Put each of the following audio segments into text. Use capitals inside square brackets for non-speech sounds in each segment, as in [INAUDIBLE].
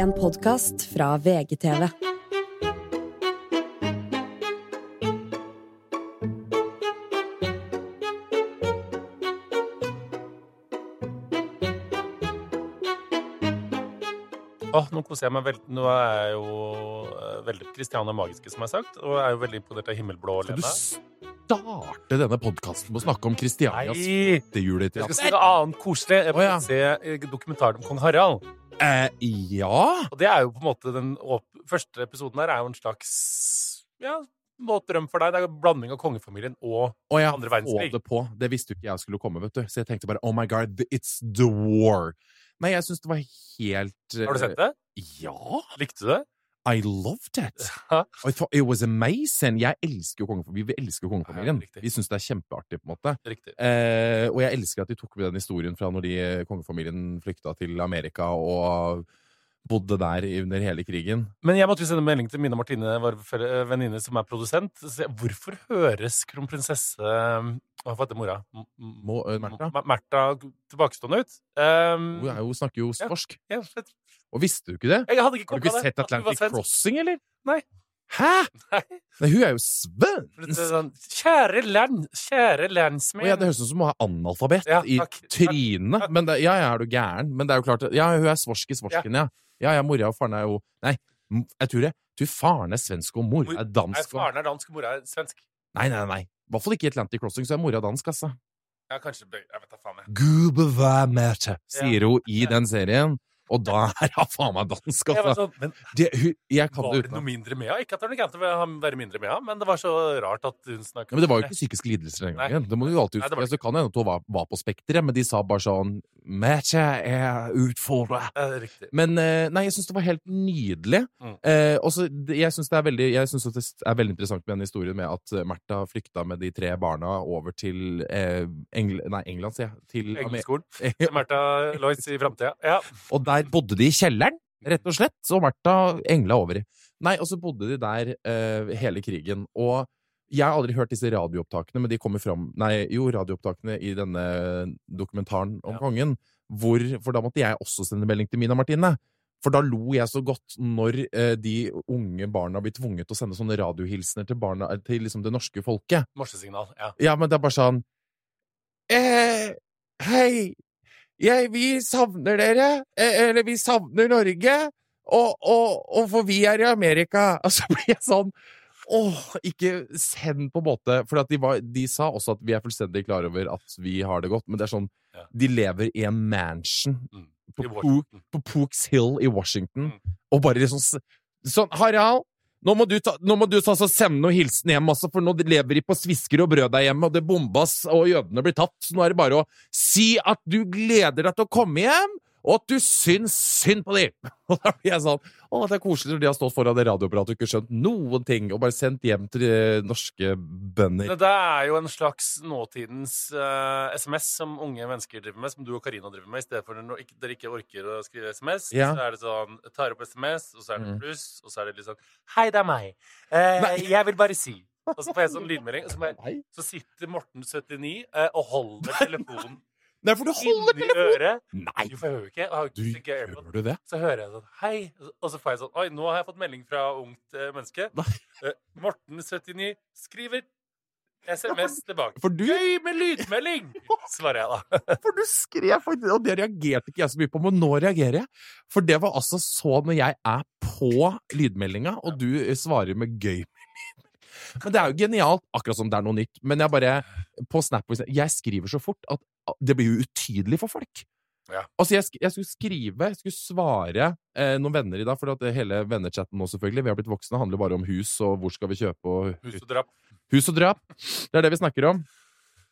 En podkast fra VGTV. Oh, nå koser jeg meg veldig. Nå er jeg jo eh, veldig Christiane Magiske, som jeg har sagt, og jeg er jo veldig imponert av Himmelblå Skal Lene. du starte denne podkasten med å snakke om Kristianias Nei! Jeg skal si noe annet koselig. Jeg Å, ja. se eh, dokumentaren om kong Harald. Eh, ja Og det er jo på en måte den første episoden her er jo en slags ja, våt drøm for deg. Det er en blanding av kongefamilien og Og ja, Andre verdenskrig. det på. Det visste jo ikke jeg skulle komme, vet du. Så jeg tenkte bare oh my god, it's the war. Nei, jeg syns det var helt Har du sett det? Ja. Likte du det? I loved it. I thought it was amazing. Jeg elsker jo kongefamilien. Vi elsker jo kongefamilien. Ja. Vi syns det er kjempeartig, på en måte. Eh, og jeg elsker at de tok med den historien fra når de, kongefamilien flykta til Amerika og bodde der under hele krigen. Men jeg måtte jo sende melding til Mina Martine, vår venninne som er produsent. Hvorfor høres kronprinsesse Hva heter mora? Må, eh, Märtha? Märtha tilbakestående ut? Um, Hun, jo, snakker jo Ja. svorsk. jeg, vet- Og visste du ikke det? ikke Har du ikke sett det, Atlantic. Crossing, eller? Nei. Hæ?! Nei. Nei, hun er jo svensk! sånn, Kjære land, kjære landsmenn. Ja, det høres ut som hun er analfabet Ja, i trynet. Men det, ja, ja, er du gæren? Men det er jo klart Ja, hun er svorsk i svorsken, ja. Ja, ja, mora og faren er jo Nei, jeg tror det. Jeg tror faren er svensk, og mor er dansk. Nei, faren er dansk, mora er svensk. Nei, nei, nei. I hvert fall ikke i Atlantic Crossing, så er mora dansk, altså. Ja, kanskje Jeg vet da faen, jeg. Gud bevare Märtha, sier hun i den serien. Og da er hun faen meg dansk, var altså. sånn, men Det, hun, jeg kan var det det noe mindre med henne? Ikke at det noe gærent å være mindre med henne, men det var så rart at hun snakket Ja, men det var jo ikke psykiske lidelser den Nei. gangen. Det må du jo alltid Nei, huske. det var Altså, det kan hende at hun var, var på spekteret, men de sa bare sånn Märtha er utfordra. Ja. Men eh, nei, jeg syns det var helt nydelig. Mm. Eh, også, det- jeg syns det, er veldig- jeg synes det er veldig interessant med den historien med at eh, Märtha flykta med de tre barna over til eh, Engl nei, England, sier jeg. Til Engelskolen. Märtha [LAUGHS] Lloyds i framtida. Ja. og der bodde de i kjelleren, rett og slett. Og Märtha engla over i. Nei, og så bodde de der eh, hele krigen. Og jeg har aldri hørt disse radioopptakene, men de kommer fram Nei, jo, radioopptakene i denne dokumentaren om Ja. kongen. Hvor, for da måtte jeg også sende melding til Mina Martine. For da lo jeg så godt når eh, de unge barna blir tvunget til å sende sånne radiohilsener til, barna, eh, til liksom det norske folket. Morsesignal. Ja. Ja, men det er bare sånn eh, Hei, jeg, vi savner dere. Eh, eller vi savner Norge. Og, og, og for vi er i Amerika. [LAUGHS] Og så blir jeg sånn Åh, ikke send på en måte For at de, var, de sa også at vi er fullstendig klar over at vi har det godt, men det er sånn Ja. De lever i en mansion Mm. på, Pook, på Pooks Hill i Washington, Mm. og bare liksom Sånn, Harald, nå må du ta, nå må du ta sende noen hilsen hjem, altså, for nå lever de på svisker og brød der hjemme, og det bombas, og jødene blir tatt. Så nå er det bare å si at du gleder deg til å komme hjem, og at du syns synd på dem! [LAUGHS] Og da blir jeg sånn Å, det er koselig når de har stått foran det radioapparatet og ikke skjønt noen ting, og bare sendt hjem til de norske bønder. Det er jo en slags nåtidens uh, SMS som unge mennesker driver med, som du og Karina driver med, i stedet for når dere ikke orker å skrive SMS. Ja. Så er det sånn tar opp SMS, og så er det Mm. pluss, og så er det litt sånn Hei, det er meg. Eh, jeg vil bare si. Og så får jeg sånn lydmelding, og så, så sitter Morten 79 eh, og holder telefonen Nei, for du holder telefonen! Nei, Jo, for jeg hører ikke. Jeg har ikke du gjør du det? Så hører jeg sånn Hei. Og så får jeg sånn Oi, nå har jeg fått melding fra ungt uh, menneske. Nei. Eh, Morten 79 skriver SMS tilbake. For du Gøy med lydmelding! [LAUGHS] Svarer jeg da. [LAUGHS] For du skrev faktisk, og det reagerte ikke jeg så mye på, men nå reagerer jeg. For det var altså så når jeg er på lydmeldinga, og du svarer med gøy med lydmelding. Men det er jo genialt, akkurat som det er noe nytt. Men jeg bare, på Snap, jeg skriver så fort at det blir jo utydelig for folk. Ja. Altså, jeg, jeg skulle skrive, jeg skulle svare eh, noen venner i dag, for at hele vennechatten nå selvfølgelig, vi har blitt voksne, handler bare om hus og hvor skal vi kjøpe og Hus og drap. Hus og drap. Det er det vi snakker om.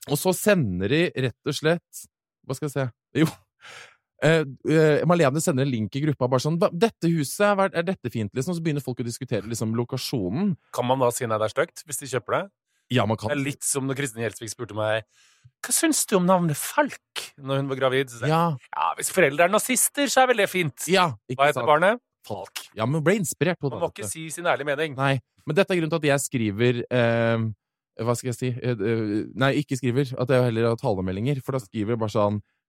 Og så sender de rett og slett Hva skal jeg se Jo. Eh, uh, Malene sender en link i gruppa bare sånn 'Dette huset, er, er dette fint?' liksom. Så begynner folk å diskutere liksom lokasjonen. Kan man da si nei, det er stygt, hvis de kjøper det? Ja, man kan. Det er litt som når Kristin Gjelsvik spurte meg Hva syns du om navnet Falk når hun var gravid? Så Ja, ja, hvis foreldre er nazister, så er vel det fint. ja, ikke Hva heter sant? barnet? Falk. Ja, men ble inspirert på det. Man må ikke si sin ærlige mening. Nei. Men dette er grunnen til at jeg skriver eh, Hva skal jeg si eh, eh, Nei, ikke skriver. At jeg heller har talemeldinger. For da skriver jeg bare sånn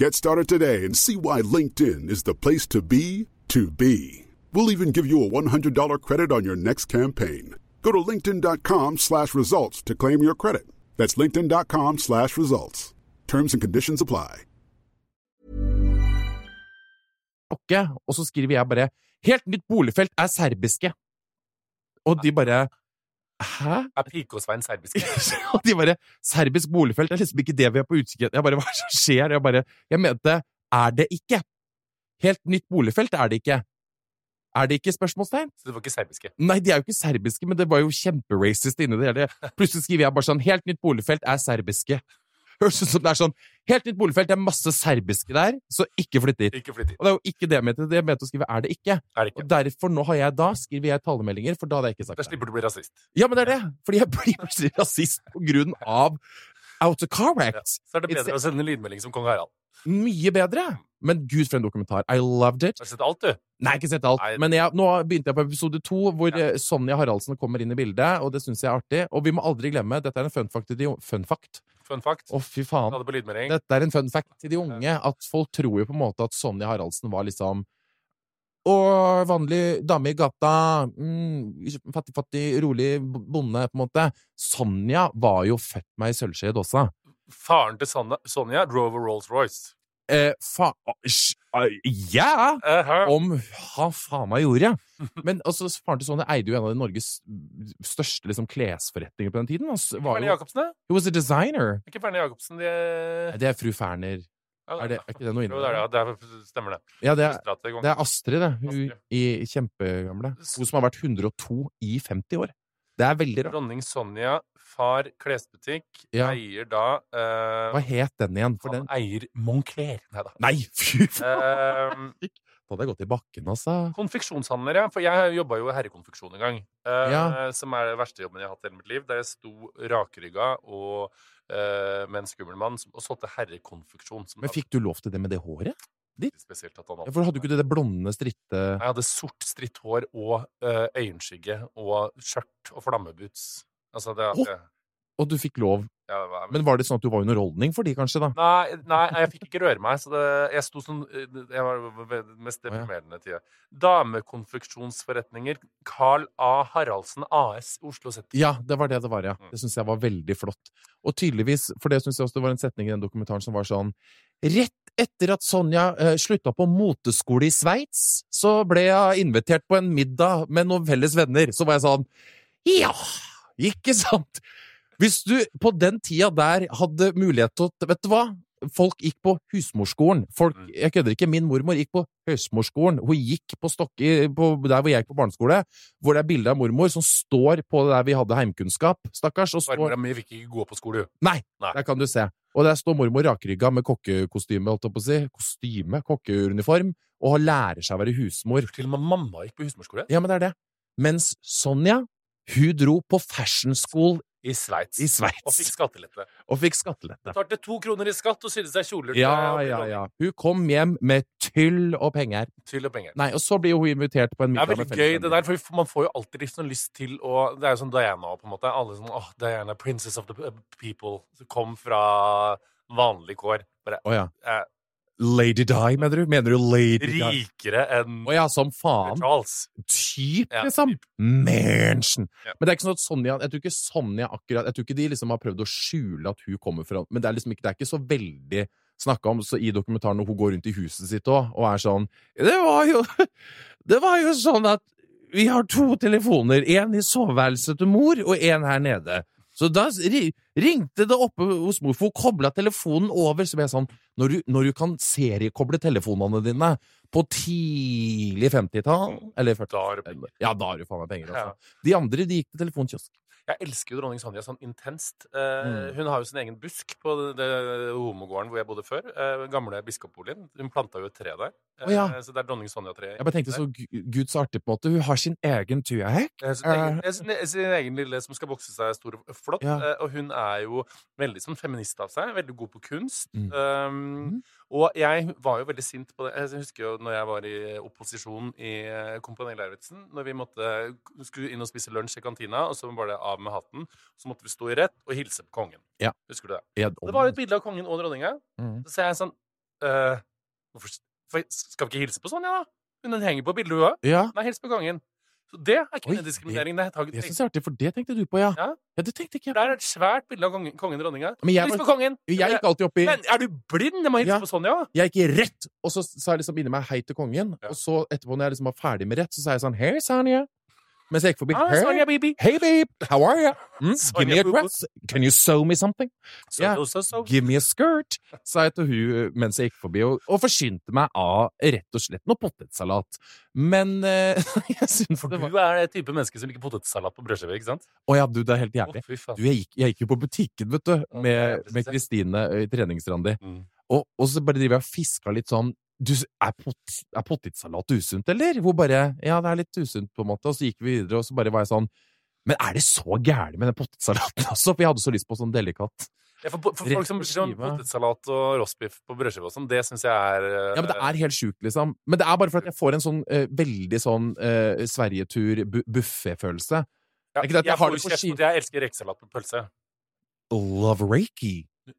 Get started today and see why LinkedIn is the place to be to be. We'll even give you a $100 credit on your next campaign. Go to linkedin.com slash results to claim your credit. That's linkedin.com slash results. Terms and conditions apply. Okay, og så skriver jeg bare 'Helt nytt boligfelt er serbiske'. Og de bare 'Hæ?' Er Pike og Svein serbiske? [LAUGHS] Og de bare 'Serbisk boligfelt er liksom ikke det vi er på utkikk etter'. Jeg bare 'Hva er det som skjer?' Jeg bare Jeg mente 'Er det ikke?' Helt nytt boligfelt er det ikke. Er det ikke? spørsmålstegn? Så det var ikke serbiske? Nei, de er jo ikke serbiske, men det var jo kjemperacist inni det hele. Plutselig skriver jeg bare sånn 'Helt nytt boligfelt er serbiske'. Høres ut som det er sånn 'Helt nytt boligfelt, det er masse serbiske der, så ikke flytt dit'. Ikke flytt dit. Og det er jo ikke det jeg mente. Det jeg mente å skrive er det ikke. Er det ikke? Og derfor nå har jeg da skriver jeg talemeldinger, for da hadde jeg ikke sagt det. Da slipper du å bli rasist. Ja, men det er det! Fordi jeg blir plutselig rasist på grunn av Out of Car Act. Ja. Så er det It's- bedre å sende en lydmelding som kong Harald. Mye bedre! Men gud, for en dokumentar. I loved it. Har du sett alt, du? Nei, ikke sett alt. Nei. Men jeg, nå begynte jeg på episode to, hvor Ja. eh, Sonja Haraldsen kommer inn i bildet, og det syns jeg er artig. Og vi må aldri glemme, dette er en fun fact Fun fact? Fun fact. Å, fy faen. Dette er en fun fact til de unge, at folk tror jo på en måte at Sonja Haraldsen var liksom og vanlig dame i gata, mm, fattig, fattig, rolig bonde, på en måte. Sonja var jo født meg i sølvskje også. Faren til Sonja, drove Rolls-Royce. Eh, fa... sj- eh, Ja! Uh Om han faen meg gjorde. Men altså, faren til Sonja eide jo en av de Norges største liksom, klesforretninger på den tiden. Han var Ferne Jacobsen, da? he was a designer. Er ikke Ferne Jacobsen de Nei, Det er fru Ferner. Er, det, er ikke det noe Jo, det er det. Er, stemmer det. Ja, det er, det er Astrid, det. Hun Astrid. i kjempegamle. Hun som har vært 102 i 50 år. Det er veldig rart. Dronning Sonja, far klesbutikk, Ja. eier da uh, Hva het den igjen? For Han den eier Moncler. Nei da. Nei, fy faen! Uh, Da hadde jeg gått i bakken, altså. konfeksjonshandler, ja. For jeg jobba jo i herrekonfeksjon en gang. Uh, Ja. Som er den verste jobben jeg har hatt i hele mitt liv. Der jeg sto rakrygga og eh, med en skummel mann og solgte herrekonfeksjon. Men fikk du lov til det med det håret? Spesielt at han Ja, For hadde du ikke det, det blonde, stritte Jeg hadde sort, stritt hår og eh, øyenskygge og skjørt og flammeboots. Altså, det, det Og du fikk lov. ja, var- Men var det sånn at du var underholdning for de, kanskje? da? Nei, nei, jeg fikk ikke røre meg. Så det, jeg sto sånn Jeg var ved den mest ja. deprimerende tida. Damekonfeksjonsforretninger. Carl A. Haraldsen AS, Oslo City. Ja, det var det det var, ja. Mm. Det syns jeg var veldig flott. Og tydeligvis, for det syns jeg også det var en setning i den dokumentaren som var sånn Rett etter at Sonja eh, slutta på moteskole i Sveits, så ble jeg invitert på en middag med noen felles venner. Så var jeg sånn Ja, ikke sant? Hvis du på den tida der hadde mulighet til å Vet du hva? Folk gikk på husmorskolen. Folk, Mm. jeg kødder ikke, min mormor gikk på husmorskolen. Hun gikk på Stokke, på, der hvor jeg gikk på barneskole, hvor det er bilde av mormor som står på der vi hadde heimkunnskap, stakkars. Og står, Farmora mi fikk ikke gå på skole, jo. nei, Nei. der kan du se. Og der står mormor rakrygga med kokkekostyme, holdt jeg på å si. Kostyme, kokkeuniform, og lærer seg å være husmor. Til og med mamma gikk på husmorskole. Ja, men det er det. Mens Sonja, hun dro på fashion school I Sveits. i Sveits Og fikk skattelette. og fikk skattelette. Tarte to kroner i skatt og sydde seg kjoler Ja, ja, ja. Hun kom hjem med tyll og penger. Tyll og penger. Nei, og så blir hun invitert på en middag. Det er veldig gøy, det der, for man får jo alltid liksom lyst til å Det er jo sånn Diana på en måte. Alle sånn åh, Diana, princess of the people. Som kom fra vanlige kår. Bare oh, ja. eh, Lady Di, mener du? Mener du Lady Di? rikere enn Å ja, som faen. Charles. Typ, liksom. Mansion. Men det er ikke sånn at Sonja Jeg tror ikke Sonja akkurat Jeg tror ikke de liksom har prøvd å skjule at hun kommer fra Men det er liksom ikke, det er ikke så veldig snakka om så i dokumentaren når hun går rundt i huset sitt òg, og er sånn Det var jo [LAUGHS] Det var jo sånn at vi har to telefoner, én i soveværelset til mor og én her nede. Så da ringte det oppe hos mor, for hun kobla telefonen over. Så ble jeg sånn Når du, når du kan seriekoble telefonene dine på tidlig 50-tall, eller 40 Da har du penger. Ja, da har du faen meg penger, Ja. altså. De andre de gikk til telefonkiosk. Jeg elsker jo dronning Sonja sånn intenst. Eh, Mm. Hun har jo sin egen busk på det, det homogården hvor jeg bodde før. Eh, gamle biskopboligen. Hun planta jo et tre der. Eh, ja. Så det er dronning Sonja-treet. Jeg bare tenkte så gu- gud så artig, på måte. Hun har sin egen turhekk. Eh, Sin egen, eh, sin, sin egen lille som skal vokse seg stor og flott. Ja. Eh, Og hun er jo veldig sånn feminist av seg. Veldig god på kunst. Mm. Um, Mhm. Og jeg var jo veldig sint på det. Jeg husker jo når jeg var i opposisjon i eh, Kompani Lauritzen. Når vi måtte, skulle inn og spise lunsj i kantina, og så var det av med hatten. Så måtte vi stå i rett og hilse på kongen. Ja. Husker du det? Ja, Det var jo et bilde av kongen og dronninga. Mm. Så sa jeg sånn øh, hvorfor, Skal vi ikke hilse på Sonja, da? Hun henger på bildet, hun òg. Ja, Nei, hils på kongen. Så det er Oi, kvinnediskriminering. Det, det, det det, syns jeg er artig, for det tenkte du på, ja. Ja. det tenkte ikke jeg det er et svært bilde av kongen, kongen og dronninga. Men jeg, Hils på kongen! jeg gikk alltid opp i Men er du blind? Jeg må hilse Ja. på Sonja. Jeg gikk rett, og så sa jeg liksom inni meg hei til kongen. Ja. Og så etterpå, når jeg liksom var ferdig med rett, så sa jeg sånn Hei, Sonja. Mens jeg gikk forbi. Ah, Sonja, baby. hey, babe. How are you? [LAUGHS] Mm, give me a dress. Can you sew me something? Så, yeah. so, so. Give me a skirt, sa jeg til hun mens jeg gikk forbi, og, og forsynte meg av rett og slett noe potetsalat. Men eh, [LAUGHS] jeg syns For det var du er det type menneske som liker potetsalat på brødskive, ikke sant? Å ja, du, det er helt jævlig. Oh. Du, jeg gikk, jeg gikk jo på butikken, vet du, med med. Kristine i treningsrandi. Mm. Og, og så bare driver jeg og fiska litt sånn du, er, pot, er potetsalat usunt, eller? Hvor bare Ja, det er litt usunt, på en måte. Og så gikk vi videre, og så bare var jeg sånn Men er det så gærent med den potetsalaten [LAUGHS] også? For jeg hadde så lyst på sånn delikat. Ja, for, for folk som sånn potetsalat og rostbiff på brødskive og sånn, det syns jeg er uh... Ja, men det er helt sjukt, liksom. Men det er bare for at jeg får en sånn uh, veldig sånn uh, Sverigetur-buffé-følelse. ja, jeg jeg, får kjeft ski- jeg elsker rekesalat på pølse. Love reiki.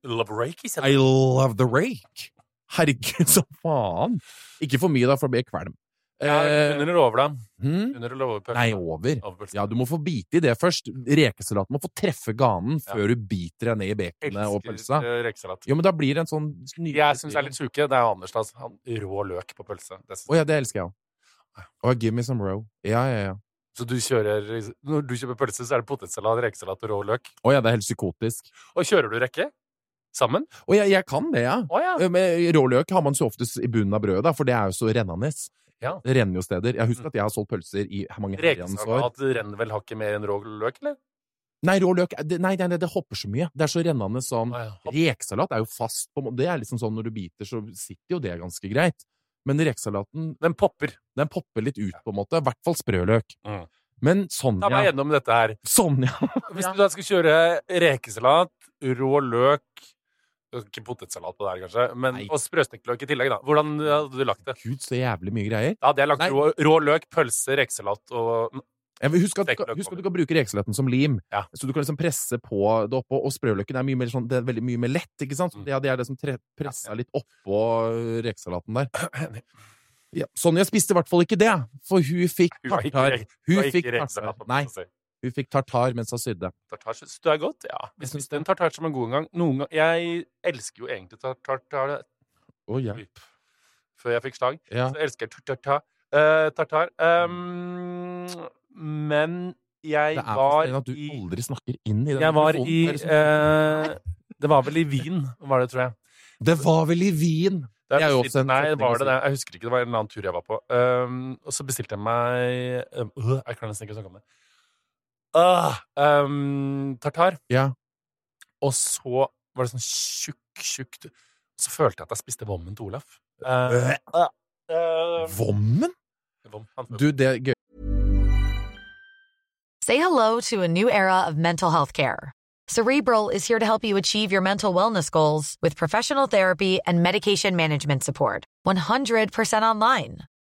Love reiki, I love the rake. Herregud, så faen! Ikke for mye, da, for da blir jeg kvalm. Ja, Eh, under eller over, da? Hmm? Under eller over pølsa? Nei, over. Over. Ja, du må få bite i det først. Rekesalaten må få treffe ganen Ja. før du biter deg ned i baconet og pølsa. Rekesalat. Jo, men da blir det en sånn nydelig Jeg syns er litt sjuke. Det er Anders, da. Han, rå løk på pølse. Å oh, ja, det elsker jeg òg. Oh, give me some row. Ja, ja, ja. Så du kjører Når du kjøper pølse, så er det potetsalat, rekesalat og rå løk. Å ja, det er helt psykotisk. Og kjører du rekke? Sammen? Å, jeg, jeg kan det, ja. Å ja. Eh, Men rå løk har man så oftest i bunnen av brødet, for det er jo så rennende. Ja. Det renner jo steder. Jeg husker at jeg har solgt pølser i mange herrens år. Rekesalat renner vel hakket mer enn rå løk, eller? Nei, rå løk det, Nei, nei, nei, det hopper så mye. Det er så rennende sånn ah, ja. Rekesalat er jo fast på. Det er liksom sånn når du biter, så sitter jo det ganske greit. Men rekesalaten, Den popper. den popper litt ut, på en måte. I hvert fall sprøløk. Mm. Men Ta meg gjennom dette her. Sonja Hvis du da skal kjøre rekesalat, rå løk Ikke potetsalat på det her, kanskje, men, Nei. og sprøstekt løk i tillegg, da. Hvordan hadde du lagt det? Gud, så jævlig mye greier. Da hadde jeg lagt rå, rå løk, pølse, rekesalat og Husk at, Stekt husk at du kan bruke rekesalaten som lim. Ja. Så du kan liksom presse på det oppå, og sprøløken er mye mer sånn, det er veldig mye mer lett, ikke sant? Så Mm. det, det er det som pressa Ja, ja. litt oppå rekesalaten der. [CLEARS THROAT] Ja, Sonja spiste i hvert fall ikke det, for hun fikk tartar. Hun fikk tartar. Nei. Hun fikk tartar mens hun sydde. Tartar syns du er godt? Ja. Syns spiste en tartar som en god gang. Noen gang Jeg elsker jo egentlig tartar, tartar oh, ja. før jeg fikk slag. ja. Så elsker jeg tartar. Uh, tartar. Um, men jeg Det er var at du i aldri snakker inn i den Jeg var i er eh, Det var vel i Wien, var det, tror jeg. Det var vel i Wien! Det er jo også en Nei, var det det? Jeg husker ikke. Det var en annen tur jeg var på. Um, og så bestilte jeg meg øh, Jeg kan nesten ikke snakke om det. Ah, um, tartar. Ja. Og så var det sånn tjukk, tjukk Så følte jeg at jeg spiste vommen til Olaf. Uh, uh, uh, Vommen? vom, Du, det er gøy. Say hello to a new era of mental health care. Cerebral is here to help you achieve your mental wellness goals with professional therapy and medication management support. 100% online.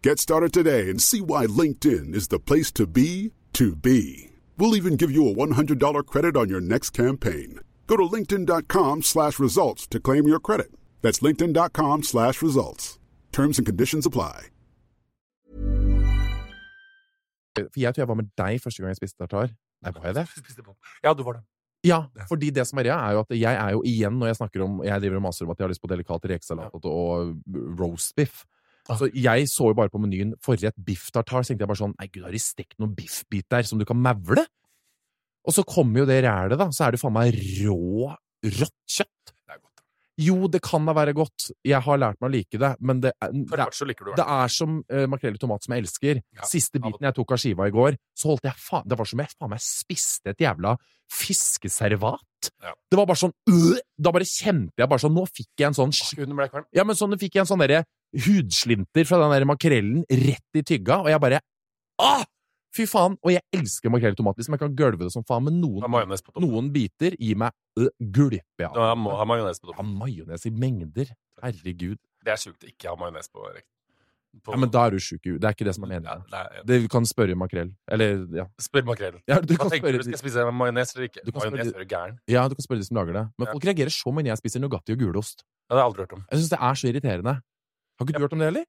Get started today and see why LinkedIn is the place to be to be. We'll even give you a $100 credit on your next campaign. Go to linkedin.com slash results to claim your credit. That's linkedin.com slash results. Terms and conditions apply. For jeg tror jeg var med deg første gang jeg spiste tartar. Nei, var jeg det? [LAUGHS] Ja, du var det. Ja, fordi det som er greia, er jo at jeg er jo igjen, når jeg snakker om Jeg driver og maser om at jeg har lyst på delikat rekesalat og, og roast biff. Så jeg så jo bare på menyen forrett biff tartar, så tenkte jeg bare sånn Nei, gud, har de stekt noen biffbit der som du kan mevle? Og så kommer jo det rælet, da. Så er det faen meg rå, rått kjøtt. Det er godt. Jo, det kan da være godt. Jeg har lært meg å like det, men det, er- det, er- det er som uh, makrell i tomat som jeg elsker. Ja, Siste biten jeg tok av skiva i går, så holdt jeg faen Det var som jeg faen meg spiste et jævla fiskeservat. Ja. Det var bare sånn øh, Da bare kjente jeg bare sånn Nå fikk jeg en sånn. Ja, men sånn fikk jeg en sånn derre hudslinter fra den der makrellen rett i tygga, og jeg bare Ah! Fy faen! Og jeg elsker makrell i tomat. Liksom. Jeg kan gølve det som faen, men noen, noen biter gir meg gulpe Du av. må ha majones på toppen. majones i mengder. Herregud. Det er sjukt å ikke ha majones på rekt. På- Ja, men da er du sjuk i huet. Det er ikke det som er Ja, meningen. det er- Det, du kan spørre makrell. Eller, ja. Spør makrell. ja du, Hva tenker spørre, du? Skal jeg spise majones eller ikke? Majones spørre er gæren. ja, du kan spørre de som lager det. Men Ja. folk reagerer så mye når jeg spiser Nugatti og gulost. Ja, det har jeg aldri hørt om. Jeg syns det er så irriterende. Har ikke du hørt om det heller?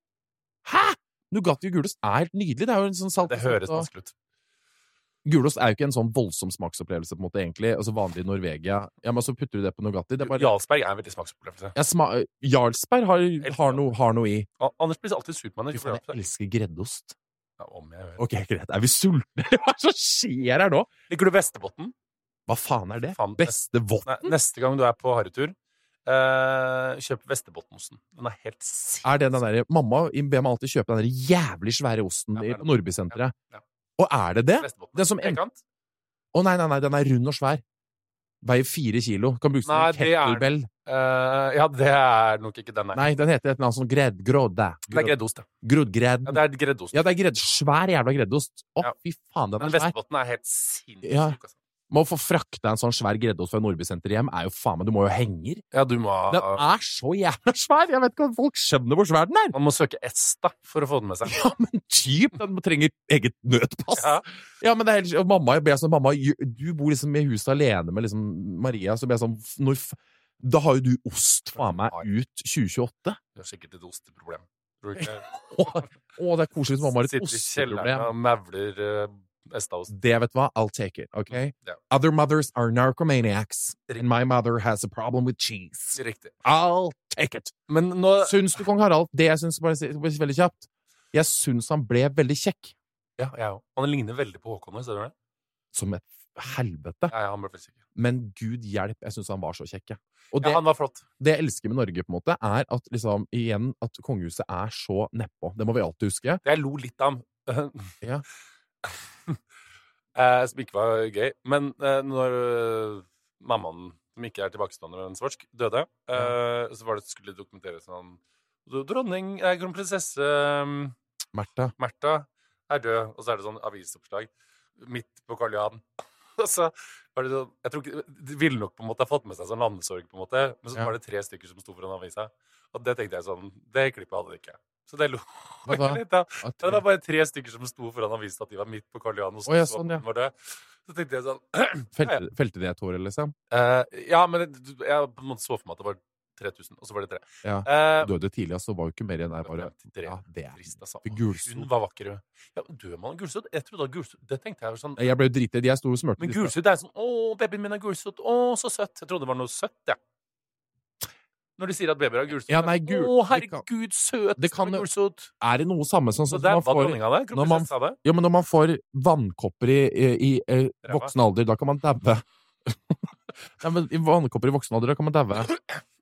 Hæ?! Nugatti og gulost er helt nydelig. Det er jo en sånn salt Det høres og- vanskelig ut. Gulost er jo ikke en sånn voldsom smaksopplevelse, på en måte, egentlig. Altså vanlig i Norvegia. Ja, men så putter du det på Nugatti. Det er bare Jarlsberg er en veldig smaksopplevelse. ja, sma Jarlsberg har, har, noe, har noe i. A- Anders blir alltid sur på meg. Jeg elsker greddost. Ja, om jeg gjør. Ok, greit. Er vi sultne? [LAUGHS] Hva er det som skjer her nå? Liker du Vestebotn? Hva faen er det? Faen, Beste votten? neste gang du er på harrytur, eh, kjøp Vesterbotnosten. Den er helt sinnssyk. Er det den derre Mamma ber meg alltid kjøpe den der jævlig svære osten Ja, på Nordbysenteret. Ja, ja. Og er det det? Den som en-? Å nei, nei, nei, den er rund og svær. Veier fire kilo. Kan brukes som kettlebell. Eh, ja, det er nok ikke den, nei. Nei, den heter et eller annet sånn gredd... Grodde. Det er greddost, ja. Ja, det er greddost. Ja, det er gredd. Svær jævla greddost. Å, fy faen, den er svær. Men Vestbotn er helt sinnssyk. Ja. Altså. Må få frakta en sånn svær greddost fra Nordbysenteret hjem, er jo faen meg Du må jo henger. Ja, du må Den er så jævla svær! Jeg vet ikke om folk skjønner hvor svær den er! Man må søke ESTA for å få den med seg. Ja, men typ! Den trenger eget nødpass. Ja. Ja, men det er helt, mamma jeg ber sånn, mamma, du bor liksom i huset alene med liksom Maria, så ber jeg sånn når, Da har jo du ost, faen meg, ut 2028. Du har sikkert et osteproblem. Å, [LAUGHS] å, det er koselig hvis mamma har et osteproblem. Sitter i kjelleren og uh, Estaost. Det, vet du hva, I'll take it, ok? Yeah. Other mothers are narcomaniacs, and my mother has a problem with cheese. Riktig. I'll take it. Men nå Syns du kong Harald Det jeg syns bare veldig kjapt Jeg syns han ble veldig kjekk. Ja, jeg òg. Han ligner veldig på Håkon ser du det? Som et helvete. Ja, ja. Men gud hjelp, jeg syns han var så kjekk, jeg. Og Ja, han var flott. det jeg elsker med Norge, på en måte, er at liksom, igjen, at kongehuset er så nedpå. Det må vi alltid huske. Jeg lo litt av ham. Ja. [LAUGHS] eh, som ikke var gøy. Men eh, når eh, mammaen, som ikke er tilbakestående, men svorsk, døde, eh, så var det skulle det dokumenteres sånn Dronning, eh, kronprinsesse Märtha. Märtha er død, og så er det sånn avisoppslag midt på Karl Johan. [LAUGHS] Og så var det sånn Jeg tror ikke De ville nok på en måte ha fått med seg sånn landesorg, på en måte, men så Ja. var det tre stykker som sto foran avisa. Og det tenkte jeg sånn Det klippet hadde de ikke. Så det [LAUGHS] av. Det var bare tre stykker som sto foran avist at de var midt på Karl Johan. Og så, oh, ja, sånn, ja. var det. Så tenkte jeg sånn [CLEARS THROAT] Felte, felte de et hår, liksom? Uh, Ja, men det, jeg på en måte så for meg at det var 3000, og så var det tre. Ja. Uh, Døde tidlig, altså. Var jo ikke mer enn der, bare. Ja, det er Trist, altså. Hun var vakker, hun. Ja, dør man av gulsott? Jeg trodde da gulsot Det tenkte jeg var sånn Jeg ble jo dritredd. Jeg sto og smurte. Men gulsott er sånn Å, babyen min er gulsott. Å, så søtt. Jeg trodde det var noe søtt, jeg. Når de sier at babyer har gulsot. Ja, nei, gul- Å, herregud, søt det kan med gulsott! gulsot. Er det noe samme som der man får når man-. Ja, men når man får vannkopper i, i, i voksen alder, da kan man daue. [LAUGHS] Nei, men i vannkopper i voksen alder, da kan man daue.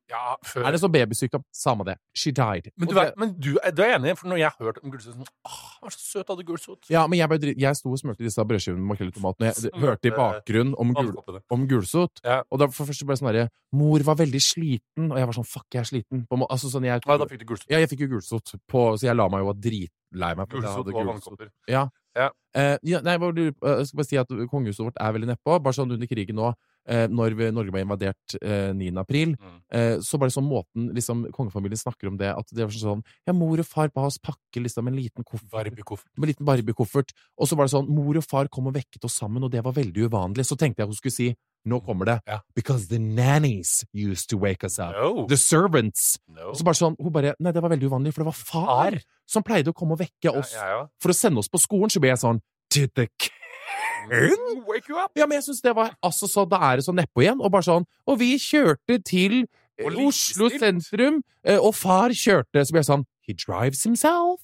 Ja, før Er det så babysykdom? Samme det. She died. Men, du, Og vet, men du, er- du er enig? For når jeg hørte om gulsot sånn, Åh, var så søt, hadde gulsot. Ja, men jeg, ble jeg sto og smurte disse brødskivene med makrell i tomat, og jeg Smøte. hørte i bakgrunnen om, gul, om gulsot. Ja. Og da for det ble det sånn herre Mor var veldig sliten, og jeg var sånn Fuck, jeg er sliten. På, altså, sånn, jeg, Ja, da fikk du gulsot. ja, jeg fikk jo gulsot, på, så jeg la meg jo og dritlei meg. at jeg Gulsot hadde vannkopper gulsot. Vannkopper. Eh, ja, nei, på- jeg skal bare si at kongehuset vårt er veldig nedpå. Bare sånn under krigen nå, eh, når vi, Norge ble invadert eh, 9. april, Mm. eh, så bare sånn måten liksom, kongefamilien snakker om det, at det var sånn Ja, mor og far ba oss pakke liksom en liten koffert. Barbie-koffert. En liten Barbie-koffert. Og så var det sånn Mor og far kom og vekket oss sammen, og det var veldig uvanlig. Så tenkte jeg hun skulle si Nå kommer det. Ja. Because the nannies used to wake us up. No. The servants. no. Og så bare sånn, Hun bare Nei, det var veldig uvanlig, for det var far, som pleide å komme og vekke oss ja, ja. for å sende oss på skolen. Så ble jeg sånn Did the king Wake you up! Ja, men jeg syns det var Altså, så da er det så nedpå igjen. Og bare sånn Og vi kjørte til eh, Oslo sentrum, eh, og far kjørte. Så ble jeg sånn He drives himself.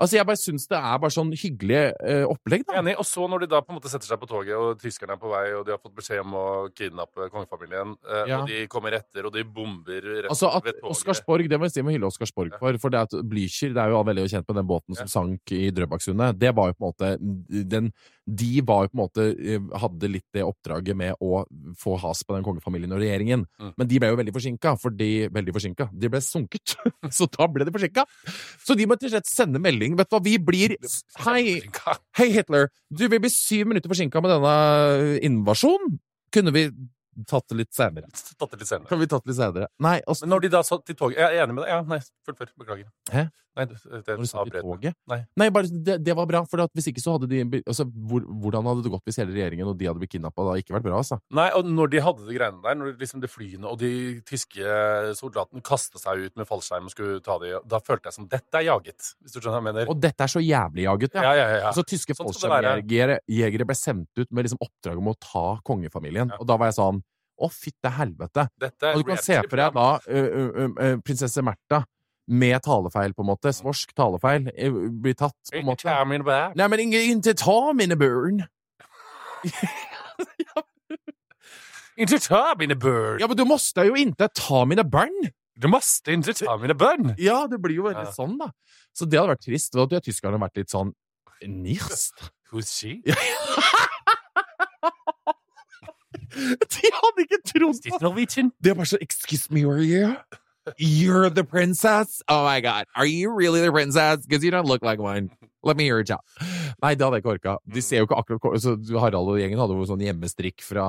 Altså, jeg bare syns det er bare sånn hyggelig eh, opplegg, da. Enig. Og så når de da på en måte setter seg på toget, og tyskerne er på vei, og de har fått beskjed om å kidnappe kongefamilien, eh, Ja. og de kommer etter, og de bomber rett Altså at ved toget Oscarsborg, det må vi si med hylle Oscarsborg for, for det at Blücher, det er jo veldig kjent med den båten som sank i Drøbaksundet, det var jo på en måte den, De var jo på en måte eh, hadde litt det oppdraget med å få has på den kongefamilien og regjeringen, Mm. men de ble jo veldig forsinka, fordi Veldig forsinka. De ble sunket, [LAUGHS] så da ble de forsinka. Så de må rett og slett sende melding. Vet du hva, vi blir Hei, hei Hitler! Du, vi blir syv minutter forsinka med denne invasjonen. Kunne vi tatt det litt senere? Tatt det litt senere. Kan vi tatt det litt senere? Nei, altså Men når de da satt i toget Jeg er enig med deg. Ja, nei, fullfør. Beklager. Hæ? Nei, det, det, Når de satt i toget? Nei. bare, det, det var bra, for hvis ikke så hadde de altså, hvor, Hvordan hadde det gått hvis hele regjeringen og de hadde blitt kidnappa? Det hadde ikke vært bra, altså. Nei, og når de hadde de greiene der, når liksom de flyene og de tyske soldatene kasta seg ut med fallskjerm og skulle ta de, da følte jeg som dette er jaget. Hvis du skjønner hva jeg mener? Og dette er så jævlig jaget, ja. Ja, ja, ja. Altså, tyske Sånn fallskjermjegere ble sendt ut med liksom oppdrag om å ta kongefamilien. Ja. Og da var jeg sånn Å, fytte helvete! Og du kan se for deg da ø, ø, ø, prinsesse Märtha med talefeil, på en måte. Svorsk talefeil. Blir tatt, på en Ikke måte. ta mine bæ. Nei, men ikke inte ta mine børn! [LAUGHS] Ikke ta mine børn! Ja, men du måste jo ikke ta mine barn! Du måste ikke ta mine børn! Ja, det blir jo veldig Ja. sånn, da. Så det hadde vært trist. Da hadde tyskerne vært litt sånn Nirst? Who's she? [LAUGHS] De hadde ikke trodd this Det er bare så Excuse me, are you? You're the princess? Oh my god. Are you really the princess? Because you don't look like one. Let me hear it out. Nei, det hadde jeg ikke orka. De ser jo ikke akkurat så Harald og gjengen hadde jo sånn hjemmestrikk fra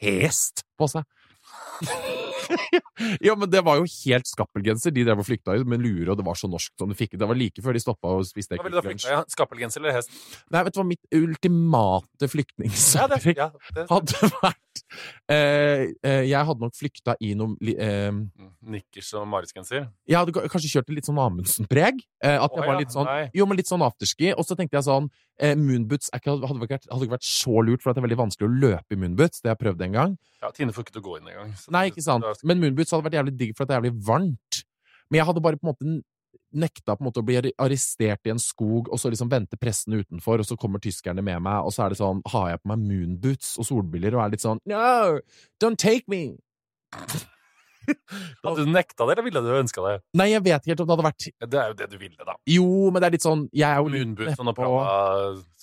Hest på seg. [LAUGHS] ja, men det var jo helt skappelgenser. De drev og flykta i, med lue, og det var så norsk som du fikk. Det var like før de stoppa og spiste Hva ville du ha Kvikk flykta? Lunsj. Ja, Skappelgenser eller hest? Nei, vet du hva mitt ultimate Ja, ja, hadde vært eh, eh, Jeg hadde nok flykta i noe eh, Nikkers og marisgenser. Jeg hadde kanskje kjørt litt sånn Amundsen-preg. Eh, at jeg var litt sånn. Jo, men litt sånn afterski. Og så tenkte jeg sånn eh, Moonboots ikke, hadde, ikke vært, hadde ikke vært så lurt, for at det er veldig vanskelig å løpe i moonboots. Det har jeg prøvd en gang. Ja, Tine får ikke til å gå inn engang. Nei, ikke sant. Men moonboots hadde vært jævlig digg, for at det er jævlig varmt. Men jeg hadde bare på en måte nekta på en måte å bli arrestert i en skog, og så liksom vente pressen utenfor, og så kommer tyskerne med meg, og så er det sånn Har jeg på meg moonboots og solbriller og er litt sånn No! Don't take me! Hadde [LAUGHS] du nekta det, eller ville du ønska det? Nei, jeg vet ikke helt om det hadde vært Det er jo det du ville, da. Jo, men det er litt sånn Jeg er jo Moonboots og prata,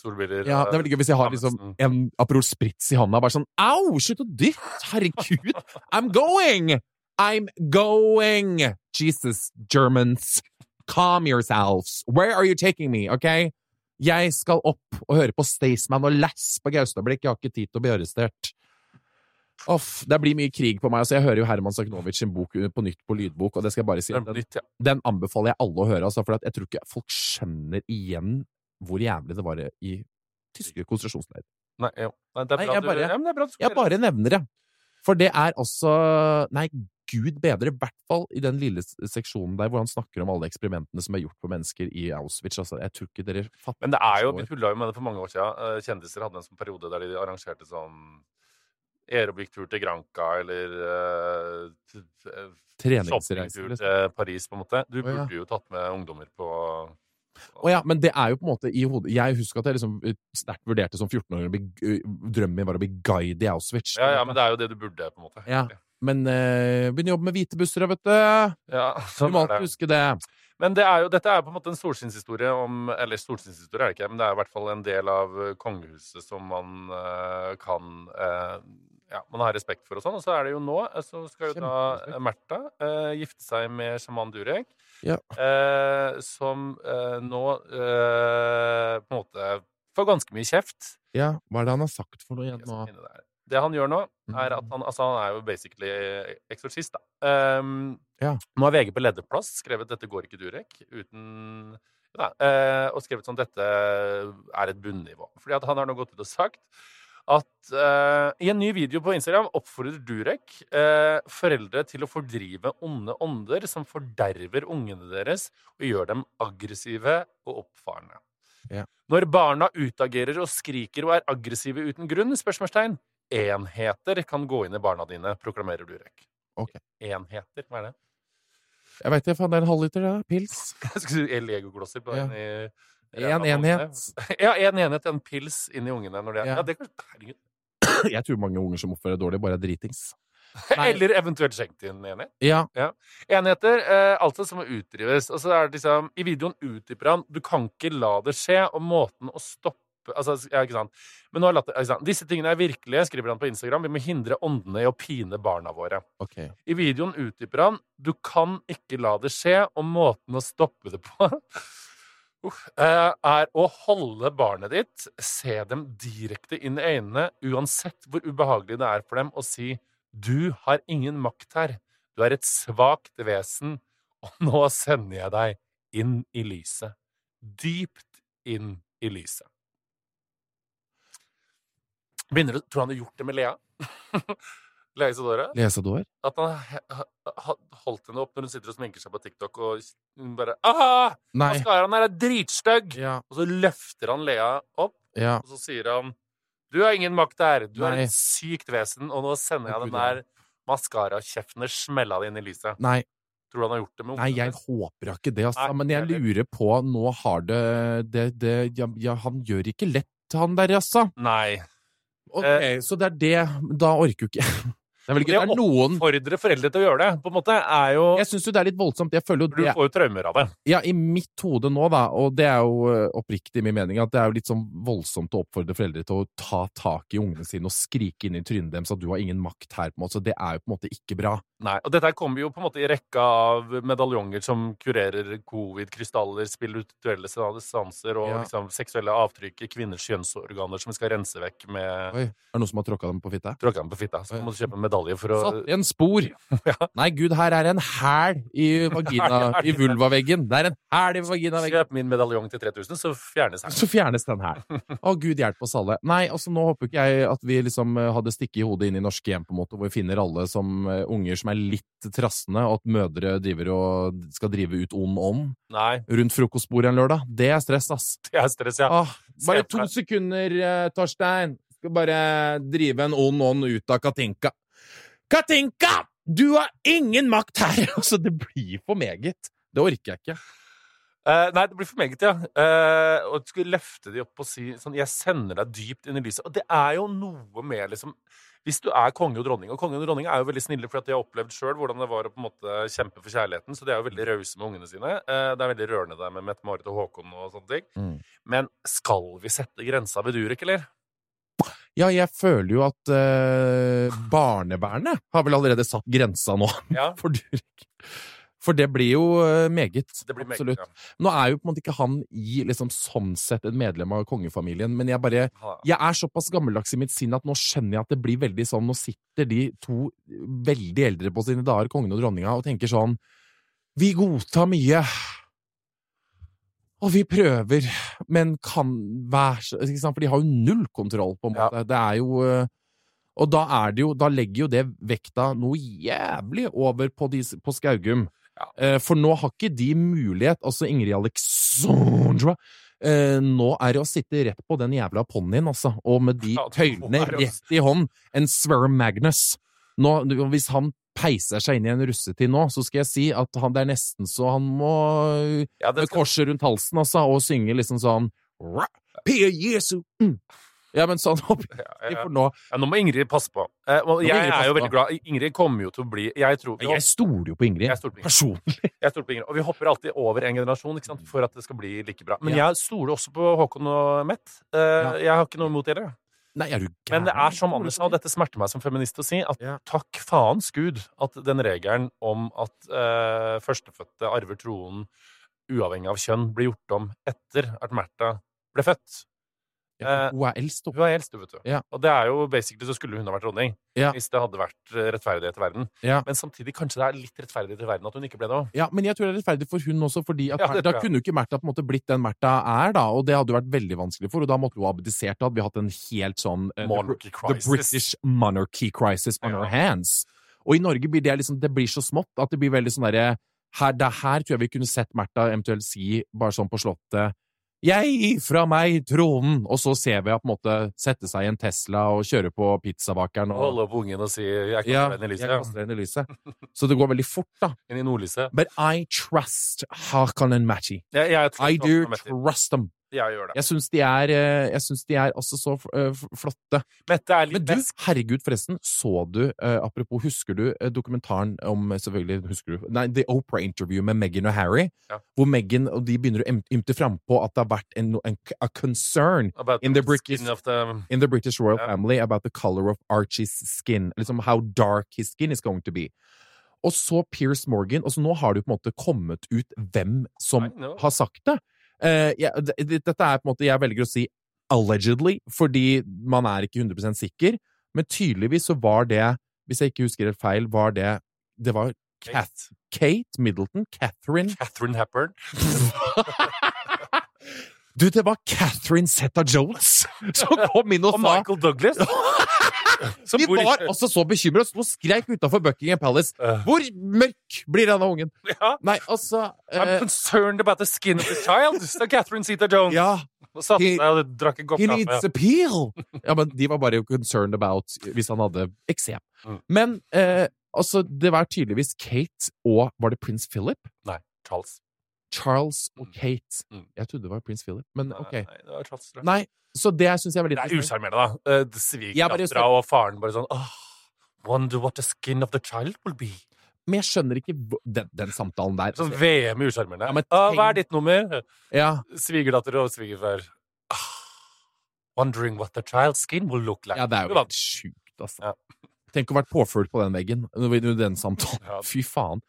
solbriller Ja, det er veldig gøy hvis jeg har liksom en Aperol Spritz i hånda, bare sånn Au, slutt å dytte! Herregud! I'm going! I'm going! Jesus, Germans. Calm yourselves. Where are you taking me, ok? Jeg skal opp og høre på Staysman og Lass på Gaustablikk. Jeg har ikke tid til å bli arrestert. Uff, det blir mye krig på meg. Altså, jeg hører jo Herman Saknovic sin bok på nytt på lydbok, og det skal jeg bare si. Den, den anbefaler jeg alle å høre, altså, for jeg tror ikke folk skjønner igjen hvor jævlig det var i tyske konsentrasjonsleirer. Nei. Nei, det er Nei, bra jeg du, bare- ja, du skal Jeg bare nevner det. For det er også Nei, gud bedre, i hvert fall i den lille seksjonen der hvor han snakker om alle eksperimentene som er gjort på mennesker i Auschwitz. Altså, jeg tror ikke dere fatter Men det er jo, vi tulla jo med det for mange år siden. Eh, Kjendiser hadde en sånn periode der de arrangerte sånn aerobic-tur til Granca eller uh, shoppingtur Liksom. til Paris, på en måte. Du Å, ja. burde jo tatt med ungdommer på Å ja, men det er jo på en måte i hodet Jeg husker at jeg liksom sterkt vurderte som 14-åring å bli- eh, Drømmen min var å bli guide i Auschwitz. Ja, ja, men det er jo det du burde, på en måte. Ja. Men eh, begynn å jobbe med hvite busser, vet du. Ja, Du sånn må er det. alltid huske det. Men det er jo, dette er på en måte en solskinnshistorie om Eller solskinnshistorie er det ikke, men det er i hvert fall en del av eh, kongehuset som man eh, kan eh, Ja, man har respekt for og sånn. Og så er det jo nå, så skal jo da. Märtha eh, gifte seg med sjaman Durek. Ja. eh, som nå eh, på en måte får ganske mye kjeft. Ja, hva er det han har sagt for noe igjen nå? Det han gjør nå, er at han, altså han er jo basically eksorsist, da. Um, Ja. Nå har VG på lederplass skrevet 'Dette går ikke, Durek', uten da, uh, Og skrevet sånn 'Dette er et bunnivå'. Fordi at han har nå gått ut og sagt at uh, i en ny video på Instagram oppfordrer Durek uh, foreldre til å fordrive onde ånder som forderver ungene deres og gjør dem aggressive og oppfarende. Ja. Når barna utagerer og skriker og er aggressive uten grunn, spørsmålstegn, enheter kan gå inn i barna dine, proklamerer Durek. Ok. Enheter, hva er det? Jeg veit ikke, faen, det er en halvliter, det. Pils. [LAUGHS] Skal du legoglosser på Ja. inn i En enhet. [LAUGHS] Ja, en enhet, en pils inn i ungene. Når det, Ja. ja. det kan, herregud. [CLEARS THROAT] Jeg tror mange unger som oppfører dårlig, bare er dritings. [LAUGHS] Nei. Eller eventuelt skjenkt inn enhet. Ja, Enheter, eh, altså som må utdrives. Og så er det liksom, I videoen utdyper han du kan ikke la det skje, og måten å stoppe altså, ja, ikke sant? Men nå har latter, ikke sant? Disse tingene er virkelige, skriver han på Instagram. Vi må hindre åndene i å pine barna våre. Okay. I videoen utdyper han du kan ikke la det skje, og måten å stoppe det på [LAUGHS] eh, er å holde barnet ditt, se dem direkte inn i øynene, uansett hvor ubehagelig det er for dem, og si du har ingen makt her, du er et svakt vesen, og nå sender jeg deg inn i lyset. Dypt inn i lyset. Begynner du, Tror han har gjort det med Lea? [LAUGHS] Lea Isadora? Lesador? At han ha- ha- holdt henne opp når hun sitter og sminker seg på TikTok, og bare Aha! Maskaraen her er dritstygg! Ja, Og så løfter han Lea opp, ja. og så sier han Du har ingen makt her. Du er Nei. et sykt vesen, og nå sender jeg den der maskarakjeften smella det inn i lyset. Nei, Tror du han har gjort det med nei, jeg håper ikke det, altså. Nei, Men jeg lurer på Nå har det det, det ja, ja, han gjør ikke lett, han der, altså. Nei. Ok, så det er det Da orker jo ikke Det er vel Det det å er noen Fordre foreldre til å gjøre det, på en måte, er jo Jeg syns jo det er litt voldsomt. Jeg føler jo Du får jo traumer av det. Ja, i mitt hode nå, da, og det er jo eh, oppriktig min mening, at det er jo litt sånn voldsomt å oppfordre foreldre til å ta tak i ungene sine og skrike inn i trynet deres at du har ingen makt her, på en måte. Så det er jo på en måte ikke bra. Nei, og dette kommer jo på en måte i rekka av medaljonger som kurerer covid, krystaller, spirituelle sanser og Ja. liksom seksuelle avtrykk i kvinners kjønnsorganer som vi skal rense vekk med Oi, er det noen som har tråkka dem på fitta? tråkka dem på fitta. Så må du kjøpe en medalje for å Satt i en spor! [LAUGHS] Ja. Nei, gud, her er en hæl i vagina, [LAUGHS] i vulvaveggen. Det er en hæl i vaginaveggen. Kjøp min medaljong til 3000, så fjernes den. Så fjernes den her. Å, gud hjelpe oss alle. Nei, altså nå håper ikke jeg at vi liksom eh, hadde stikket i hodet inn i norske hjem, på en måte, hvor vi finner alle som eh, unger som er litt trassende, og at mødre driver og skal drive ut ond ånd rundt frokostbordet en lørdag. Det er stress, ass. [LAUGHS] det er stress, ja. Åh, bare to sekunder, eh, Torstein. Skal bare drive en ond ånd ut av Katinka. Katinka! Du har ingen makt her! [LAUGHS] Altså, det blir for meget. Det orker jeg ikke. Uh, nei, det blir for meget, ja. Uh, og du skulle løfte de opp og si sånn Jeg sender deg dypt inn i lyset. Og det er jo noe med liksom Hvis du er konge og dronning Og konge og dronning er jo veldig snille, for de har opplevd sjøl hvordan det var å på en måte kjempe for kjærligheten. Så de er jo veldig rause med ungene sine. Uh, det er veldig rørende der med Mette-Marit og Håkon og sånne ting. Mm. Men skal vi sette grensa ved Durek, eller? Ja, jeg føler jo at eh, barnevernet har vel allerede satt grensa nå [LAUGHS] Ja, for Durek. For det blir jo eh, meget. det blir meget, absolutt. ja. Nå er jo på en måte ikke han i liksom sånn sett et medlem av kongefamilien, men jeg bare Jeg er såpass gammeldags i mitt sinn at nå skjønner jeg at det blir veldig sånn Nå sitter de to veldig eldre på sine dager, kongen og dronninga, og tenker sånn Vi godtar mye. Og vi prøver, men kan være ikke sant? For de har jo null kontroll, på en Ja. måte. Det er jo eh, Og da er det jo Da legger jo det vekta noe jævlig over på, de, på Skaugum. Ja. Eh, For nå har ikke de mulighet, altså Ingrid Alexandra eh, Nå er det å sitte rett på den jævla ponnien, altså, og med de tøylene rett i hånd. En Sverre Magnus. Nå, hvis han peiser seg inn i en russetid nå, så skal jeg si at han, det er nesten så han må Ja, med skal, korset rundt halsen, altså, og synge liksom sånn «Ra, Pia Jesu! Mm. Ja, men sånn oppi ja, ja. nå Ja, nå må Ingrid passe på. Eh, må jeg Ingrid er jo veldig glad. Ingrid kommer jo til å bli Jeg tror Jeg stoler jo på Ingrid. Jeg på Ingrid. Personlig. Jeg stoler på Ingrid. Og vi hopper alltid over en generasjon sant? for at det skal bli like bra. Men jeg stoler også på Håkon og Mett. Eh, Ja. Jeg har ikke noe imot dere. Nei, er du gæren? Men det er som Anders sa, og dette smerter meg som feminist å si, at Ja. takk faens gud at den regelen om at uh, førstefødte arver tronen uavhengig av kjønn, blir gjort om etter at Märtha ble født. Ja, Hun er eldst, Hun er eldst, vet du. Ja. Og det er jo basically så skulle hun ha vært dronning. Ja. Hvis det hadde vært eh, rettferdighet i verden. Men samtidig kanskje det er litt rettferdighet i verden at hun ikke ble det òg. Ja, men jeg tror det er rettferdig for hun også, fordi da kunne jo ikke Märtha på en måte blitt den Märtha er, da, og det hadde jo vært veldig vanskelig for, og da måtte hun ha abdisert, da hadde vi hatt en helt sånn eh, Monarchy The. British monarchy crisis on our hands. Og i Norge blir det liksom, det blir så smått at det blir veldig sånn derre her, her tror jeg vi kunne sett Märtha eventuelt si, bare sånn på slottet jeg gir fra meg tronen! Og så ser vi henne på en måte sette seg i en Tesla og kjøre på pizzabakeren. Og, Holde opp ungen og si 'jeg kaster ja, deg inn i lyset'. Så det går veldig fort, da. Inn i nordlyset. But I trust Hakan and Matti. Jeg, jeg, tror- I do trust them. Jeg gjør det. Jeg syns de eh, de er altså så eh, flotte. Mette er litt Men du, besk. herregud, forresten, så du eh, Apropos, husker du dokumentaren om Selvfølgelig husker du Nei, The Opera Interview med Meghan og Harry? Ja. Hvor Meghan og de begynner å ymte frampå at det har vært en, en a concern in the British- the in the British royal yeah. family about the color of Archie's skin. Liksom how dark his skin is going to be. Og så Piers Morgan. Og så nå har det jo på en måte kommet ut hvem som har sagt det. Eh, ja, det- det- dette er på en måte Jeg velger å si allegedly, fordi man er ikke 100 sikker. Men tydeligvis så var det, hvis jeg ikke husker helt feil, var det Det var Kath, Kate Middleton? Catherine Catherine Hepburn. [LAUGHS] Du, det var Catherine Zeta-Jones som [LAUGHS] kom inn og, Og sa Michael Douglas. [LAUGHS] [LAUGHS] som De bor i- var altså så bekymret, og skreik utafor Buckingham Palace. Hvor mørk blir denne ungen? ja. Nei, altså I'm eh, concerned about the skin of the child, sa Catherine Zeta-Jones. Ja, Og satte seg og drakk en kopp he needs a appeal! Ja, men de var bare concerned about hvis han hadde eksem. Mm. Men eh, altså, det var tydeligvis Kate og Var det prins Philip? Nei, Charles. Charles og Mm. Kate. Mm. Jeg trodde det var prins Philip, men ok. Nei, det var Charles tror jeg. Nei, så det syns jeg er veldig Det er usjarmerende, da. Eh, Svigerdattera og faren bare sånn oh, Wonder what the skin of the child will be. Men jeg skjønner ikke den, den samtalen der. Sånn VM i usjarmerende. Ja, ah, hva er ditt nummer? Ja, Svigerdatter og svigerfar. Ah, wondering what the child's skin will look like. ja, det er jo helt sjukt, altså. Ja. Tenk å ha vært påført på den veggen under den samtalen. [LAUGHS] Fy faen.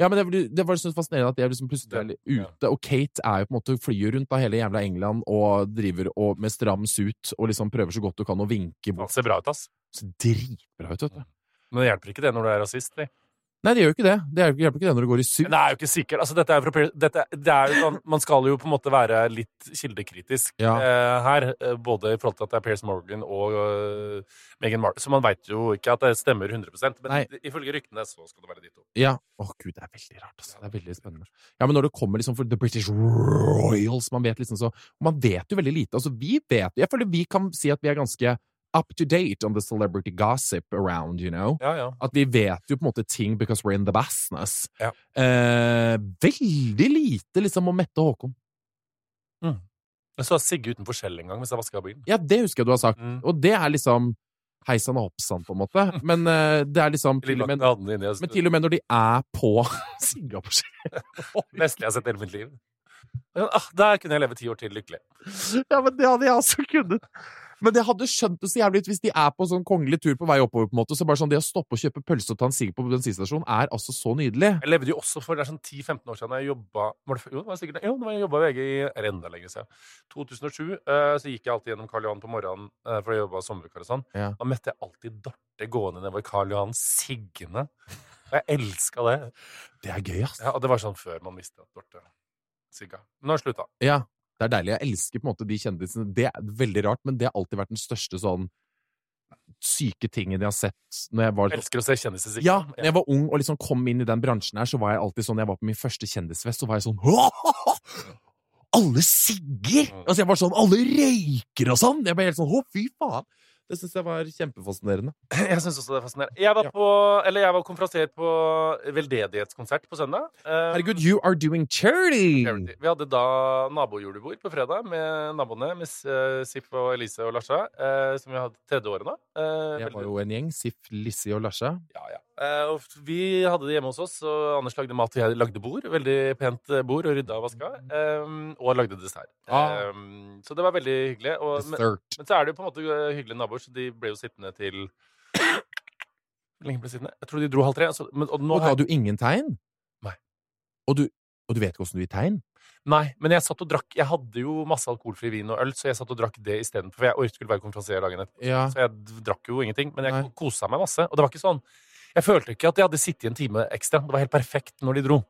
Ja, men det, det var sånn fascinerende at jeg liksom plutselig er ute, og Kate er jo på en måte flyr rundt av hele jævla England og driver og med stram suit og liksom prøver så godt du kan å vinke Han ser bra ut, ass. Så dritbra ut, vet du. Men det hjelper ikke det når du er rasist. Det. Nei, det gjør jo ikke det. Det hjelper ikke det når du går i syv. Det er jo ikke sikkert. Altså, dette er dette, det er jo sånn, man skal jo på en måte være litt kildekritisk Ja. eh, her. eh, Både i forhold til at det er Pierce Morgan og uh, Meghan Markle. Så man veit jo ikke at det stemmer 100 Men Nei. ifølge ryktene så skal det være de to. Ja. Å, gud, det er veldig rart, altså. Det er veldig spennende. Ja, men når det kommer liksom for The British Royals, man vet liksom så Man vet jo veldig lite. Altså, vi vet Jeg føler vi kan si at vi er ganske up to date on the celebrity gossip around, you know. Ja, ja. At vi vet jo på en måte ting because we're in the business. Ja. Eh, veldig lite liksom om Mette og Håkon. Jeg så Sigge utenfor Skjell en gang mens jeg vaska bilen. Ja, det husker jeg du har sagt. Mm. Og det er liksom hei sann og hopp sann, på en måte. [LAUGHS] Men uh, det er liksom til og, med, men til og med når de er på [LAUGHS] Singapore Beste [LAUGHS] jeg har sett i hele mitt liv. Ah, der kunne jeg leve ti år til lykkelig. Ja, men det hadde jeg også kunnet. Men det hadde skjønt det så jævlig ut hvis de er på sånn kongelig tur på vei oppover. på en måte, så bare sånn Det å stoppe og kjøpe pølse og ta en sigg på bensinstasjonen er altså så nydelig. Jeg levde jo også for det er sånn 10-15 år siden jeg jobba var det, Jo, det var sikkert. Jo, det var jeg jobba i VG i enda lenger siden. 2007 eh, så gikk jeg alltid gjennom Karl Johan på morgenen eh, for jeg jobba sommervikar og sånn. Ja. Da møtte jeg alltid Dorte gående nedover Karl Johan siggende. Og jeg elska det. Det er gøy, ass. Ja, og det var sånn før man visste at Dorte sigga. Men nå har det slutta. Ja, det er deilig. Jeg elsker på en måte de kjendisene. Det er veldig rart, men det har alltid vært den største sånn syke tingen jeg har sett når jeg var Jeg elsker å se kjendiser sikkert. Ja, når jeg var ung og liksom kom inn i den bransjen her, så var jeg alltid sånn Jeg var på min første kjendisfest, så var jeg sånn Alle sigger! Altså, jeg var sånn Alle røyker og sånn! Jeg ble helt sånn Å, fy faen! Det syns jeg var kjempefascinerende. [CLEARS THROAT] Jeg syns også det er fascinerende. Jeg var, på, eller jeg var konferansier på veldedighetskonsert på søndag. Um, Herregud, you are doing charity! Charity. Vi hadde da nabojulebord på fredag med naboene, med eh, Sif og Elise og Larsa, uh, som vi hadde tredje året nå. Uh, Jeg var jo en gjeng. Sif, Lissi og Larsa. Ja, ja. Uh, vi hadde det hjemme hos oss, og Anders lagde mat, og jeg lagde bord. Veldig pent bord, og rydda og vaska. Um, og lagde dessert. Ah. Um, så det var veldig hyggelig. Og, men, men så er det jo på en måte hyggelig hyggelige naboer, så de ble jo sittende til lenge ble sittende? Jeg tror de dro halv tre. Altså, men, og nå Og har du ingen tegn? Nei. Og du, og du vet ikke åssen du gir tegn? Nei, men jeg satt og drakk Jeg hadde jo masse alkoholfri vin og øl, så jeg satt og drakk det istedenfor. For jeg orket skulle være konferansier dagen etter. Ja. Så jeg drakk jo ingenting. Men jeg Nei. kosa meg masse. Og det var ikke sånn Jeg følte ikke at jeg hadde sittet en time ekstra. Det var helt perfekt når de dro.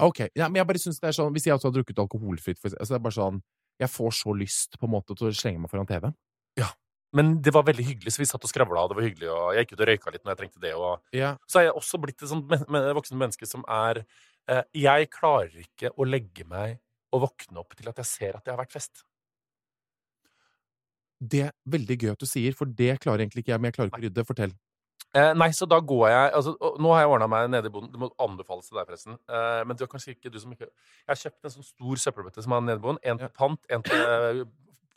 Ok, ja, men jeg bare synes det er sånn Hvis jeg også har drukket alkoholfritt for, altså det er bare sånn Jeg får så lyst på en måte til å slenge meg foran TV. Men det var veldig hyggelig, så vi satt og skravla, og det var hyggelig. Og jeg gikk ut og røyka litt når jeg trengte det. Og Ja. så er jeg også blitt et sånt men, voksen menneske som er eh, Jeg klarer ikke å legge meg og våkne opp til at jeg ser at det har vært fest. Det er veldig gøy at du sier, for det klarer egentlig ikke jeg, men jeg klarer ikke å rydde. Fortell. Eh, nei, så da går jeg altså, Nå har jeg ordna meg nede i boden. Det må anbefales til deg, forresten. Eh, men det er kanskje ikke du som ikke Jeg har kjøpt en sånn stor søppelbøtte som er nede i boden. En til pant, en til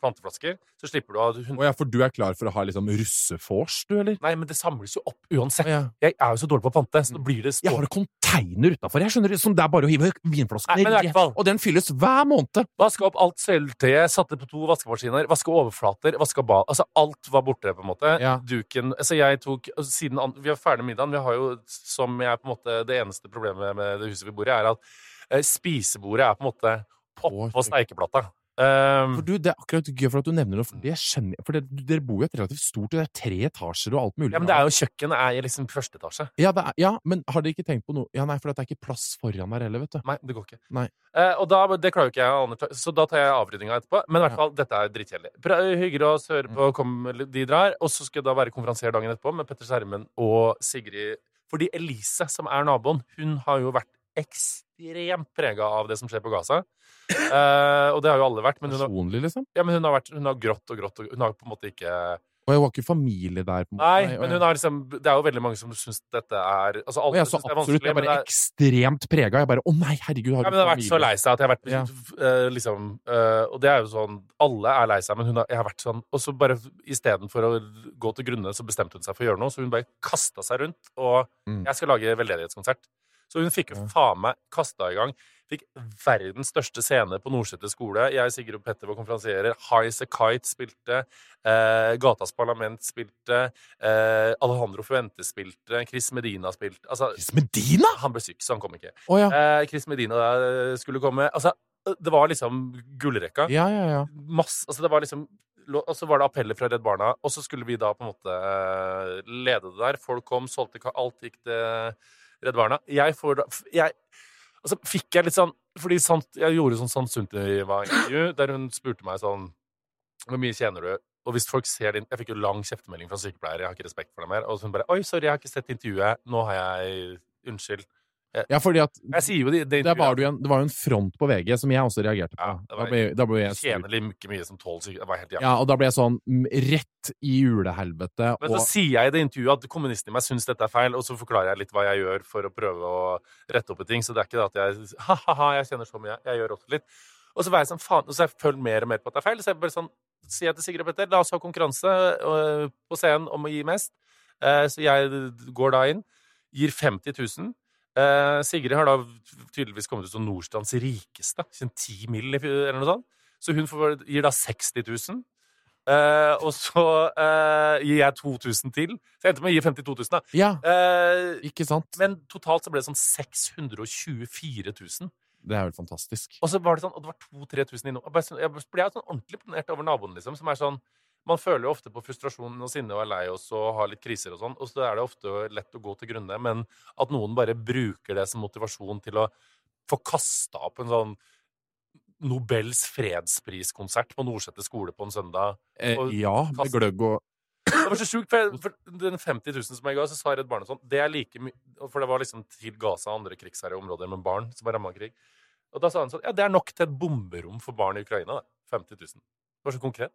planteflasker. Så slipper du å ha hund... Å ja, for du er klar for å ha liksom russefors, du, eller? Nei, men det samles jo opp uansett. Ja. Jeg er jo så dårlig på å pante, så blir det stå... Jeg har en container utafor, jeg skjønner som det er bare å hive vinflaskene i fall. Og den fylles hver måned. Vaska opp alt sølvtøyet, satte på to vaskemaskiner, vaska overflater, vaska bad Altså alt var borte, på en måte. Ja. Duken Altså jeg tok Siden vi er ferdig med middagen, vi har jo, som jeg på en måte Det eneste problemet med det huset vi bor i, er at eh, spisebordet er på en måte oppå steikeplata. Um, For du, Det er akkurat gøy for at du nevner noe, for det skjønner jeg. For det, dere bor jo et relativt stort, det er tre etasjer og alt mulig. ja, men det er jo kjøkkenet er i liksom første etasje. ja, det er, ja, men har dere ikke tenkt på noe Ja, nei, for det er ikke plass foran der heller, vet du. Nei, det går ikke. Nei. Uh, og da, det klarer jo ikke jeg å ane, så da tar jeg avrydninga etterpå. Men i hvert Ja. fall, dette er dritkjedelig. Bra- Hyggelig å høre på, kom, de drar. Og så skal jeg da være konferansier dagen etterpå med Petter Skjermen og Sigrid. Fordi Elise, som er naboen, hun har jo vært ekstremt prega av det som skjer på Gaza. Eh, og det har jo alle vært. Men hun har, Personlig, liksom? ja, men hun har, vært, hun har grått og grått. Og hun har på en måte ikke Og jeg var ikke familie der. på en måte. Nei, men hun har liksom Det er jo veldig mange som syns dette er Altså, alle jeg så det er absolutt, jeg er bare er ekstremt prega. Jeg bare Å nei, herregud, har Ja, men jeg har vært så lei seg at jeg har vært Ja. eh, liksom uh, Og det er jo sånn Alle er lei seg, men hun har, jeg har vært sånn Og så bare istedenfor å gå til grunne, så bestemte hun seg for å gjøre noe. Så hun bare kasta seg rundt, og Mm. jeg skal lage veldedighetskonsert. Så hun fikk jo faen meg kasta i gang. Fikk verdens største scene på Nordseter skole. Jeg, Sigurd og Petter var konferansierer. High As A Kite spilte. Eh, Gatas Parlament spilte. Eh, Alejandro Fuentes spilte. Chris Medina spilte. Altså, Chris Medina?! han ble syk, så han kom ikke. Oh, ja. Eh, Chris Medina eh, skulle komme. Altså, det var liksom gullrekka. Ja, ja, ja. Masse, altså det var liksom Og så var det appeller fra Redd Barna, og så skulle vi da på en måte eh, lede det der. Folk kom, solgte ka- Alt gikk til Redd Barna. Jeg får da jeg, Og så fikk jeg litt sånn Fordi sant, jeg gjorde sånn Sant Sunniva-intervju der hun spurte meg sånn Hvor mye tjener du? Og hvis folk ser din Jeg fikk jo lang kjeftemelding fra sykepleier, jeg har ikke respekt for det mer. Og så hun bare Oi, sorry, jeg har ikke sett intervjuet. Nå har jeg Unnskyld. Ja, fordi at det, det, der var en, det var jo en front på VG som jeg også reagerte på. Ja, det da, var- ble, da ble jeg tjener mye som tolv. Ja, og da ble jeg sånn rett i julehelvete. Men Og, så sier jeg i det intervjuet at kommunisten i meg syns dette er feil, og så forklarer jeg litt hva jeg gjør for å prøve å rette opp i ting. Så det er ikke det at jeg ha-ha-ha, jeg kjenner så mye. Jeg gjør også litt. Og så var jeg sånn, faen, og så jeg følt mer og mer på at det er feil. Så jeg bare sånn, sier jeg til Sigrid og Petter, la oss ha konkurranse på scenen om å gi mest. Eh, så jeg går da inn, gir 50 000. Eh, Sigrid har da tydeligvis kommet ut som Nordstrands rikeste. Sånn 10 mill. eller noe sånt. Så hun får, gir da 60 000. Eh, og så eh, gir jeg 2000 til. Så jeg endte med å gi 52 000, da. ja, Eh, ikke sant? men totalt så ble det sånn 624 000. Det er jo fantastisk. Og så var det sånn, og det var 2000-3000 innom. Jeg sånn- Jeg ble sånn ordentlig imponert over naboen, liksom. Som er sånn Man føler jo ofte på frustrasjon og sinne og er lei oss og har litt kriser og sånn, og så er det ofte lett å gå til grunne, men at noen bare bruker det som motivasjon til å få kasta opp en sånn Nobels fredspriskonsert på Nordseter skole på en søndag Eh, ja, med gløgg og det var så sjukt, for, for den 50 000 som jeg ga, så sa Redd Barna sånn Det er like mye For det var liksom til Gaza og andre krigsherre områder med barn som var ramma av krig. Og da sa han sånn Ja, det er nok til et bomberom for barn i Ukraina, det. 50 000. Det var så konkret.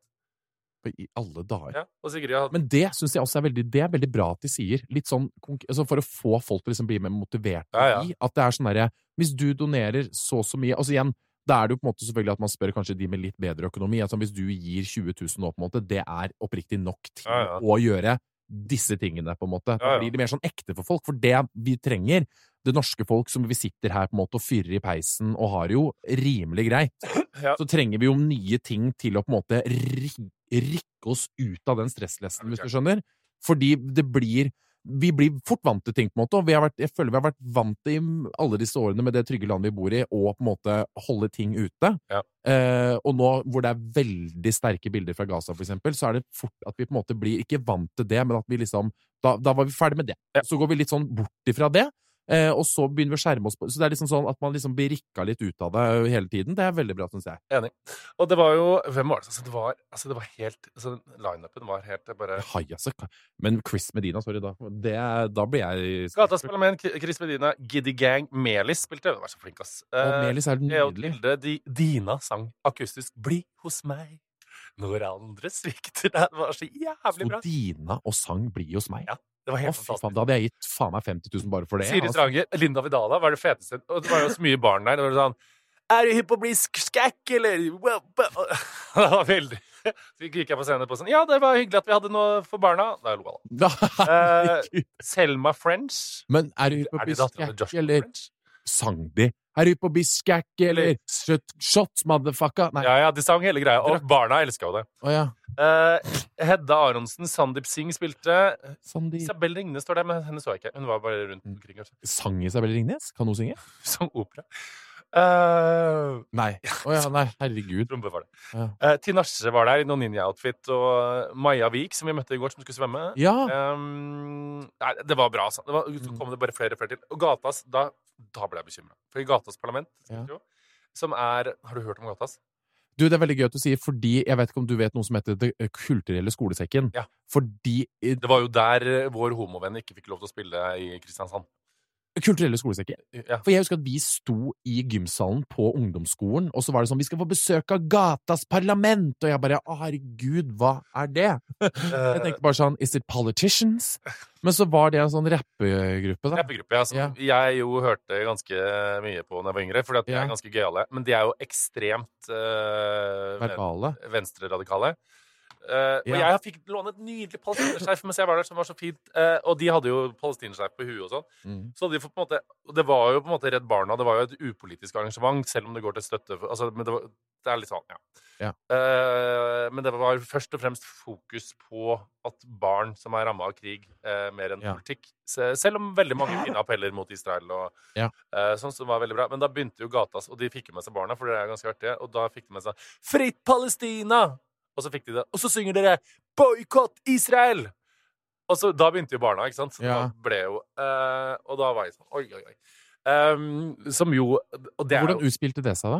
I alle dager. Ja. Men det syns jeg også er veldig, det er veldig bra at de sier. Litt sånn, altså For å få folk til å liksom bli mer motivert Ja, ja. i at det er sånn derre Hvis du donerer så og så mye Altså igjen, da er det jo på en måte selvfølgelig at man spør kanskje de med litt bedre økonomi. Altså Hvis du gir 20 000 nå, på en måte, det er oppriktig nok til å gjøre disse tingene, på en måte. Da blir det mer sånn ekte for folk. For det vi trenger, det norske folk som vi sitter her på en måte og fyrer i peisen og har jo rimelig greit, Ja. så trenger vi jo nye ting til å på en måte ri- rikke oss ut av den stresslessen, hvis du skjønner. Fordi det blir vi blir fort vant til ting, på en måte, og vi har vært, jeg føler vi har vært vant til i alle disse årene med det trygge landet vi bor i, å på en måte holde ting ute. Ja. Eh, og nå hvor det er veldig sterke bilder fra Gaza, for eksempel, så er det fort at vi på en måte blir ikke vant til det, men at vi liksom Da, da var vi ferdig med det. Ja. Så går vi litt sånn bort ifra det. Eh, og så begynner vi å skjerme oss på Så det er liksom sånn at man liksom blir rikka litt ut av det hele tiden. Det er veldig bra, syns jeg. Enig. Og det var jo Hvem var det? Altså, det var, altså, det var helt altså, Lineupen var helt bare Hai, altså. Men Chris Medina, sorry, da. Det, da blir jeg Gatas Parlament, Chris Medina, Giddy Gang, Melis spilte. Vær så flink, ass. Og Eh, Melis er nydelig. og. Tilde, Dina sang akustisk 'Bli hos meg' når andre svikter. [LAUGHS] Det var så jævlig Sto bra. Dina og sang 'Bli hos meg'. Ja, Det var helt helt fantastisk. faen, da hadde jeg gitt faen meg 50 000 bare for det. Siri altså. Stranger, Linda Vidala var det feteste. Og det var jo så mye barn der. Det var sånn Er du hypp på å bli skækk, eller. [LAUGHS] Det var veldig Så gikk jeg på scenen på sånn Ja, det var hyggelig at vi hadde noe for barna. Da lo da. [LAUGHS] Herregud. Selma French. Men er du hypp på å bli Joshua eller sang de? Er du på Biskak, eller shot, Shots, motherfucker? Nei. Ja, ja, de sang hele greia. Og barna elska jo det. Oh, ja. uh, Hedda Aronsen, Sandeep Singh spilte. Sandi. Isabel Ringnes står der, men henne så jeg ikke. Hun var bare rundt Mm. omkring. kanskje. Sang Isabel Ringnes? Kan hun synge? Som opera. Uh, Nei. [LAUGHS] Oh, ja, nei. Herregud. Trompe var det. Ja. Uh, Tinashe var der i noen ninja-outfit, og Maja Vik, som vi møtte i går, som skulle svømme. Ja. Um, nei, det var bra, altså. Det var, så kom det bare flere og flere til. Og Gatas, da, da ble jeg bekymra. For i Gatas parlament, Ja. jo, som er Har du hørt om Gatas? Du, det er veldig gøy at du sier, fordi jeg vet ikke om du vet noe som heter Det kulturelle skolesekken. Ja. Fordi eh, Det var jo der eh, vår homovenn ikke fikk lov til å spille i Kristiansand. Kulturelle skolesekker. Ja. For jeg husker at vi sto i gymsalen på ungdomsskolen, og så var det sånn Vi skal få besøk av Gatas parlament! Og jeg bare Å, herregud, hva er det? Jeg tenkte bare sånn Is it politicians? Men så var det en sånn rappegruppe, da. Rappegruppe, ja, Ja. jeg jo hørte ganske mye på da jeg var yngre, fordi at de er ganske gøyale. Men de er jo ekstremt øh, Verbale. venstreradikale. Eh, og Ja. jeg fikk låne et nydelig palestinerskjerf mens jeg var der, som var så fint. Uh, og de hadde jo palestinerskjerf på huet og sånn. Mm. Så de måte det var jo på en måte Redd Barna, det var jo et upolitisk arrangement, selv om det går til støtte for, altså, Men det, var, det er litt sånn, ja. Ja. Uh, men det var først og fremst fokus på at barn som er ramma av krig, mer enn Ja. politikk. Se- Selv om veldig mange fine appeller mot Israel og Ja. sånn, som var veldig bra. Men da begynte jo Gatas, og de fikk jo med seg barna, for det er ganske artig, og da fikk de med seg 'Fritt Palestina'! Og så fikk de det. Og så synger dere 'Boikott Israel'! Og så, da begynte jo barna, ikke sant? Så Ja. da ble jo uh, Og da var jeg sånn Oi, oi, oi. Um, som jo Og det Hvordan jo utspilte det seg, da?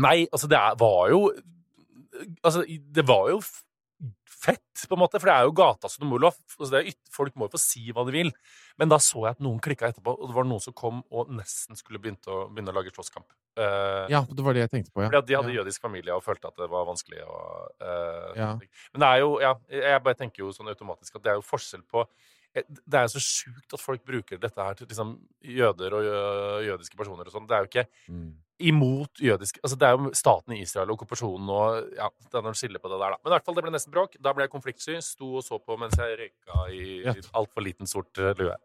Nei, altså, det er, var jo Altså, det var jo fett, på en måte, for det er jo gata som Altså det er yt- folk må jo få si hva de vil. Men da så jeg at noen klikka etterpå, og det var noen som kom og nesten skulle begynne å, begynne å lage slåsskamp. Eh, Ja, det var det jeg tenkte på, ja. Fordi at de hadde ja. jødisk familie og følte at det var vanskelig å uh, Ja. Men det er jo Ja, jeg bare tenker jo sånn automatisk at det er jo forskjell på eh, det er jo så sjukt at folk bruker dette her til liksom jøder og jødiske personer og sånn. Det er jo ikke Mm. imot jødisk Altså, det er jo staten i Israel og okkupasjonen og Ja, det er noen skille på det der, da. Men i hvert fall, det ble nesten bråk. Da ble jeg konfliktsky. Sto og så på mens jeg røyka i Ja. altfor liten, sort eh, lue.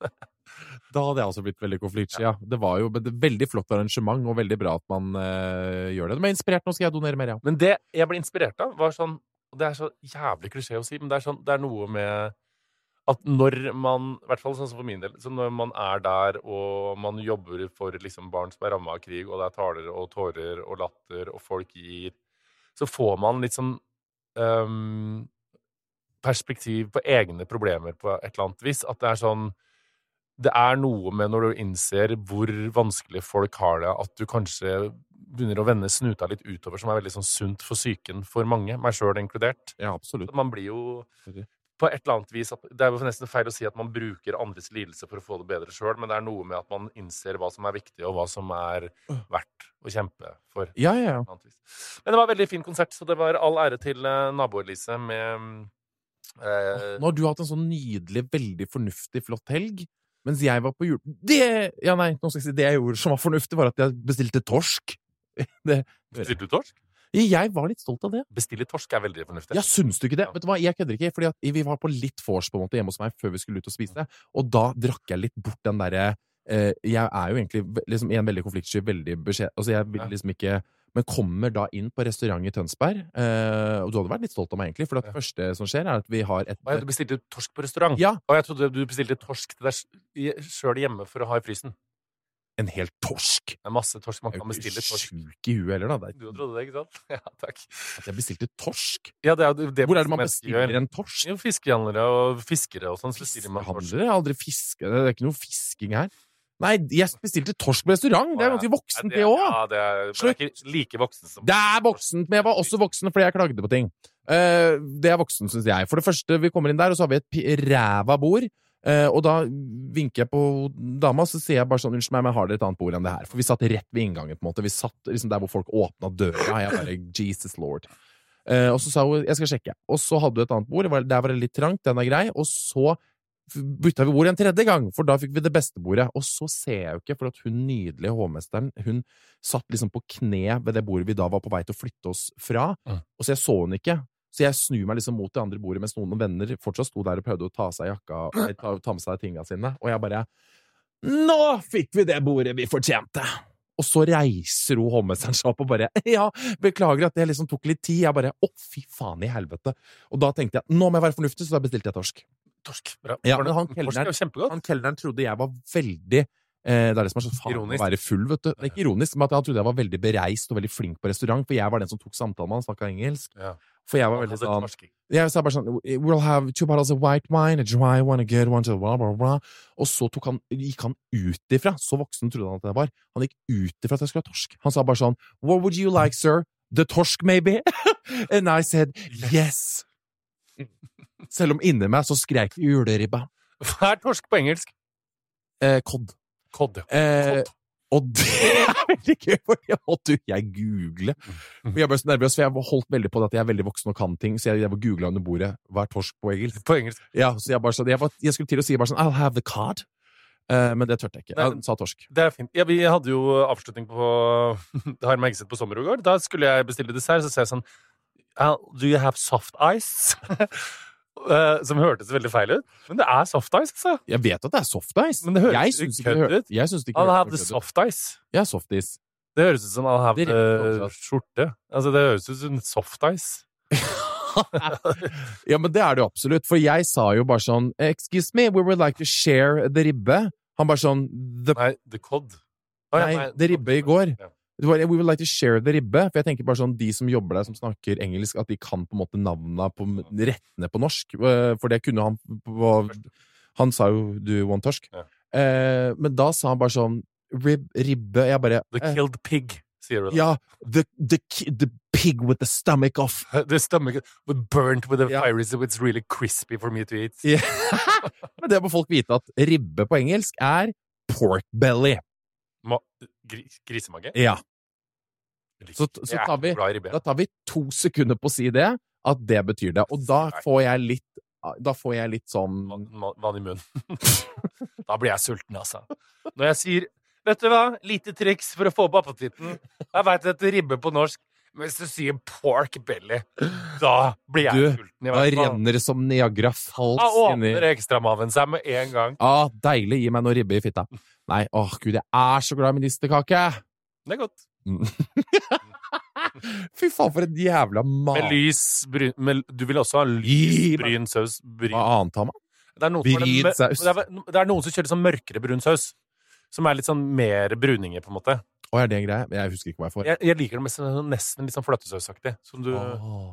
[LAUGHS] Da hadde jeg også blitt veldig konfliktsky, ja. Det var jo et veldig flott arrangement, og veldig bra at man uh, gjør det. De er inspirert, nå skal jeg donere mer, ja. Men det jeg ble inspirert av, var sånn det er så jævlig klisjé å si, men det er, sånn, det er noe med at når man, i hvert fall sånn som for min del, så når man er der og man jobber for liksom barn som er ramma av krig, og det er taler og tårer og latter, og folk gir Så får man litt sånn um, perspektiv på egne problemer på et eller annet vis. At det er sånn Det er noe med når du innser hvor vanskelig folk har det, at du kanskje begynner å vende snuta litt utover, som er veldig sånn sunt for psyken for mange, meg sjøl inkludert. Ja, absolutt. Man blir jo på et eller annet vis Det er jo nesten feil å si at man bruker andres lidelse for å få det bedre sjøl, men det er noe med at man innser hva som er viktig, og hva som er verdt å kjempe for. Ja, ja, ja. Men det var en veldig fin konsert, så det var all ære til uh, nabo-Elise med eh, Nå har du hatt en sånn nydelig, veldig fornuftig, flott helg. Mens jeg var på jul... Det Ja, nei, nå skal jeg si det jeg gjorde som var fornuftig, var at jeg bestilte torsk. [LAUGHS] Det, Bestilte du torsk? jeg var litt stolt av det. Bestille torsk er veldig fornuftig. Ja, syns du ikke det? Ja. Vet du hva, Jeg kødder ikke. fordi Vi var på litt vors på en måte hjemme hos meg før vi skulle ut og spise, og da drakk jeg litt bort den derre eh, Jeg er jo egentlig liksom en veldig konfliktsky, veldig beskjed... Altså, jeg vil liksom ikke Men kommer da inn på restaurant i Tønsberg, eh, og du hadde vært litt stolt av meg, egentlig, for det Ja. første som skjer, er at vi har et du bestilte torsk på restaurant? Ja, Og jeg trodde du bestilte torsk til deg sjøl hjemme for å ha i frysen. en hel torsk. Det er masse torsk man Jeg kan er jo bestille. ikke torsk. sjuk i huet heller, da. Det Du trodde det, ikke sant? [LAUGHS] Ja, takk. er, at jeg bestilte torsk. Ja, det er jo det Hvor er det man bestiller en torsk? Jo, fiskehandlere og fiskere og sånn. torsk. Fiskehandlere? Jeg har aldri fiska Det er ikke noe fisking her. Nei, jeg bestilte torsk på restaurant! Det er ganske voksent, det òg! Ja, det er, det er ikke like voksen som Det er voksent, men jeg var også voksen fordi jeg klagde på ting. Uh, det er voksen, syns jeg. For det første, vi kommer inn der, og så har vi et ræva bord. Uh, og da vinker jeg på dama, så sier jeg bare sånn Unnskyld meg, men har dere et annet bord enn det her? For vi satt rett ved inngangen, på en måte. Vi satt liksom der hvor folk åpna døra. Jeg bare Jesus lord. Uh, og så sa hun jeg skal sjekke. Og så hadde hun et annet bord. Der var det litt trangt, den er grei. Og så bytta vi bord en tredje gang, for da fikk vi det beste bordet. Og så ser jeg jo ikke, for at hun nydelige hovmesteren, hun satt liksom på kne ved det bordet vi da var på vei til å flytte oss fra. Mm. Og så jeg så hun ikke. Så jeg snur meg liksom mot det andre bordet, mens noen venner fortsatt sto der og prøvde å ta, seg jakka, ta, ta med seg tinga sine. Og jeg bare Nå fikk vi det bordet vi fortjente! Og så reiser hun hovmesteren seg opp og bare [LAUGHS] Ja, beklager at det liksom tok litt tid. Jeg bare Å, fy faen i helvete. Og da tenkte jeg nå må jeg være fornuftig, så da bestilte jeg torsk. Torsk. Bra. Ja, men han torsk er kelneren- jo. Han kelneren trodde jeg var veldig eh, Det er det som er så faen Ironisk. å være full, vet du. Det er ikke ironisk, men at han trodde jeg var veldig bereist og veldig flink på restaurant, for jeg var den som tok samtalen med han, snakka engelsk. Ja. For jeg var veldig sånn. Jeg sa bare sånn We'll have two bottles of white wine, a dry one, a good one, blah, blah, blah. Og så tok han, gikk han ut ifra, så voksen trodde han at jeg var, han gikk ut ifra at jeg skulle ha torsk. Han sa bare sånn What would you like, sir? The torsk, maybe? [LAUGHS] And I said yes. [LAUGHS] Selv om inni meg så skrek juleribba. Hva er torsk på engelsk? Eh, Cod. Cod. ja. Eh, Cod. og det er veldig gøy, for jeg måtte jeg google. For jeg ble så nervøs, for jeg holdt veldig på det at jeg er veldig voksen og kan ting, så jeg, jeg googla under bordet hva er torsk på engelsk. På engelsk. Ja, så jeg bare så jeg, var, jeg skulle til å si bare sånn I'll have the card. Eh, men det turte jeg ikke. Nei. Jeg sa torsk. Det er fint. Ja, vi hadde jo avslutning på [LAUGHS] Har Magazine på sommer og går. Da skulle jeg bestille dessert, så sa jeg sånn "Uh, Do you have soft ice? Uh, [LAUGHS] Som hørtes veldig feil ut. Men det er soft ice, altså. Jeg vet at det er soft ice. Men det høres jeg ikke, kødd ut. jeg syns det ikke I'll have the soft ice. Ja, softis. Det høres ut som I'll have the rekker skjorte. Altså, det høres ut som soft ice. [LAUGHS] ja, men det er det jo absolutt. For jeg sa jo bare sånn Excuse me, we would like to share the ribbe. Han bare sånn the, Nei, the cod. Å, ja, Nei, det ribbe i går. Ja. We would like to share the ribbe. For jeg tenker bare sånn De som jobber der, som snakker engelsk, at de kan på en måte navna på rettene på norsk. Eh, For det kunne han på, Han sa jo 'du want torsk'. Ja. Eh, men da sa han bare sånn Rib, ribbe Jeg bare The eh, killed pig, sier du da. Ja, the, the, the pig with the stomach off. [LAUGHS] The stomach with burnt with a Ja. fire, so it's really crispy for me to eat. Ja. [LAUGHS] Men det må folk vite at ribbe på engelsk er pork belly. Ma gri grisemage? Ja. Så, Så- tar vi-. Da tar vi to sekunder på å si det, at det betyr det. Og da får jeg litt Da får jeg litt sånn Vann- i munnen. [LAUGHS] da blir jeg sulten, altså. Når jeg sier Vet du hva? Lite triks for å få opp appetitten. Jeg veit at ribbe på norsk Men hvis du sier pork belly, da blir jeg Du, sulten. Da renner det som Niagara Falls Da inni åpner ekstramaven seg med en gang. Ah, deilig, gi meg noe ribbe i fitta. Nei, åh gud, jeg er så glad i medisterkake! Det er godt. [LAUGHS] Fy faen, for en jævla mat! Med lys bryn med, Du vil også ha lys bryn saus. Bryn. Hva annet har man? Det er, Bryn det saus. det, er, det er noen som kjører sånn mørkere brun saus. Som er litt sånn mer bruninger, på en måte. Å, er det en greie? Jeg husker ikke hva jeg får. Jeg, jeg liker det mest nesten litt sånn fløtesausaktig. Som du oh,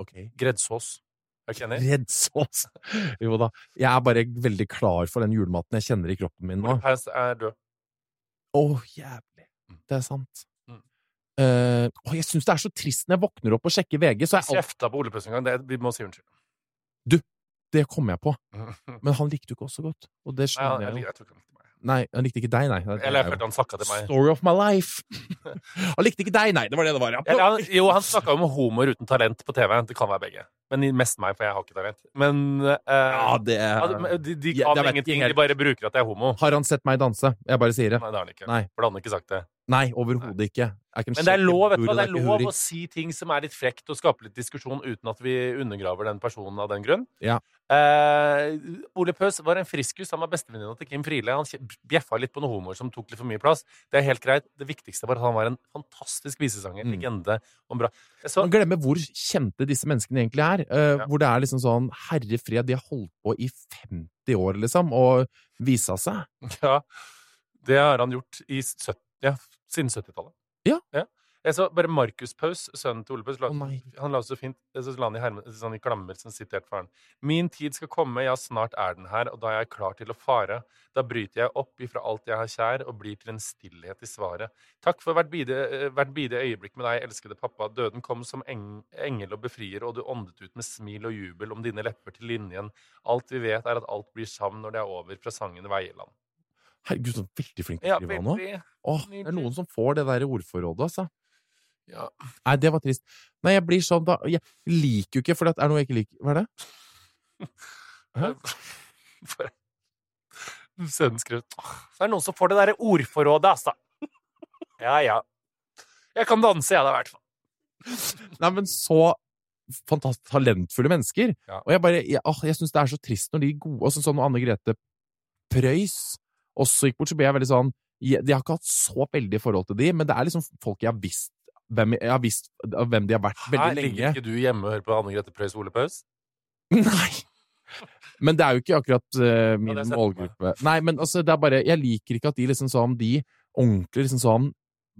okay. Greddsås. Er kjenner. ikke? Redd sås! Jo da. Jeg er bare veldig klar for den julematen jeg kjenner i kroppen min nå. Paus er død. Å, jævlig. Det er sant. Mm. Uh, jeg syns det er så trist når jeg våkner opp og sjekker VG, så jeg Kjefta på Ole en gang. Det, vi må si unnskyld. Det kommer jeg på. [LAUGHS] Men han likte jo ikke oss så godt. Og det skjønner jeg, jeg jo. jeg meg. Nei, han likte ikke deg, nei. Det er Eller jeg følte han snakka til meg. Story of my life. [LAUGHS] han likte ikke deg, nei. Det var det det var, ja. Eller, han, jo, han snakka om homoer uten talent på TV. Det kan være begge. Men mest meg, for jeg har ikke talent. Men uh, Ja, det er, de, de, kan Ja, ingenting. De bare bruker at jeg er homo. Har han sett meg danse? Jeg bare sier det. Nei, det har han ikke. Nei. For han ikke sagt det. Nei, overhodet ikke. Men det er lov, vet du, det er lov å si ting som er litt frekt, og skape litt diskusjon uten at vi undergraver den personen av den grunn. Ja. Uh, Ole Pøs var en friskus. Han var bestevenninna til Kim Friele. Han bjeffa litt på noen homoer som tok litt for mye plass. Det er helt greit. Det viktigste var at han var en fantastisk visesanger. Mm. Legende og bra. Så, Man glemmer hvor kjente disse menneskene egentlig er. Eh, Ja. Hvor det er liksom sånn Herre fred, de har holdt på i 50 år, liksom, og visa seg. ja, det har han gjort i 70, ja, siden 70-tallet. Ja. Jeg så bare Markus Paus, sønnen til Ole Paus, Å, han la så fint så la han i, herme, sånn i klammer som sitert faren. Min tid skal komme, ja, snart er den her, og da er jeg klar til å fare. Da bryter jeg opp ifra alt jeg har kjær, og blir til en stillhet i svaret. Takk for hvert bide, eh, hvert bide øyeblikk med deg, elskede pappa. Døden kom som eng, engel og befrier, og du åndet ut med smil og jubel om dine lepper til linjen. Alt vi vet, er at alt blir savn når det er over fra sangen Veieland. Herregud, så veldig flink til å skrive nå. Åh, det er noen som får det der ordforrådet, altså. Ja. Nei, det var trist. Nei, jeg blir sånn da Jeg liker jo ikke, for det er noe jeg ikke liker. Hva er det? Hæ? For- Sønnen skrev «Åh, Så er det noen som får det derre ordforrådet, altså. [LAUGHS] Ja, ja. Jeg kan danse, jeg, da, i hvert fall. [LAUGHS] Nei, men så fantastisk talentfulle mennesker. Ja. Og jeg bare Jeg, åh, jeg syns det er så trist når de gode altså, Sånn Anne Grete Preus også gikk bort, så ble jeg veldig sånn jeg, jeg har ikke hatt så veldig forhold til de, men det er liksom folk jeg har visst hvem, jeg har visst hvem de har vært veldig Her ligger ikke du hjemme og hører på Anne Grete Preus Ole Paus? [LAUGHS] Nei! Men det er jo ikke akkurat uh, min på målgruppe. Nei, men altså, det er bare Jeg liker ikke at de liksom sånn De ordentlig liksom sånn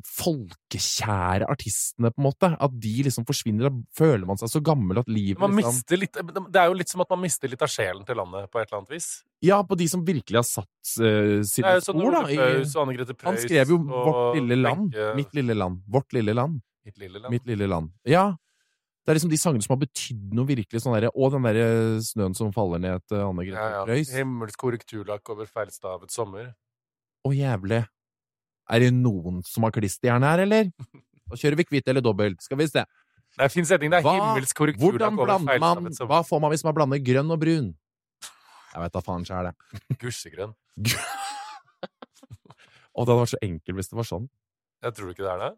folkekjære artistene, på en måte, at de liksom forsvinner. Da føler man seg så gammel at livet Man liksom mister litt, det er jo litt som at man mister litt av sjelen til landet på et eller annet vis. Ja, på de som virkelig har satt uh, sine sånn spor, da. Anne Grete han skrev jo og 'Vårt lille land'. Tenke... Mitt lille land. Vårt lille land. Mitt lille land. Mitt lille land. Ja. Det er liksom de sangene som har betydd noe virkelig sånn der, Og den derre 'Snøen som faller ned' til Anne Grete ja, ja. Preus. Himmelsk korrekturlakk over feilstavet sommer. Å, jævlig. Er det noen som har klisterhjerne her, eller? [LAUGHS] Da kjører vi kvitt eller dobbelt. Skal vi se. Det er fin setning. Det er Hva- himmelsk Hvordan blander man. Hva får man hvis man blander grønn og brun? [LAUGHS] Jeg vet da faen sjæl, jeg. Gusjegrønn. Å, det hadde vært så enkelt hvis det var sånn. Jeg tror ikke det er det.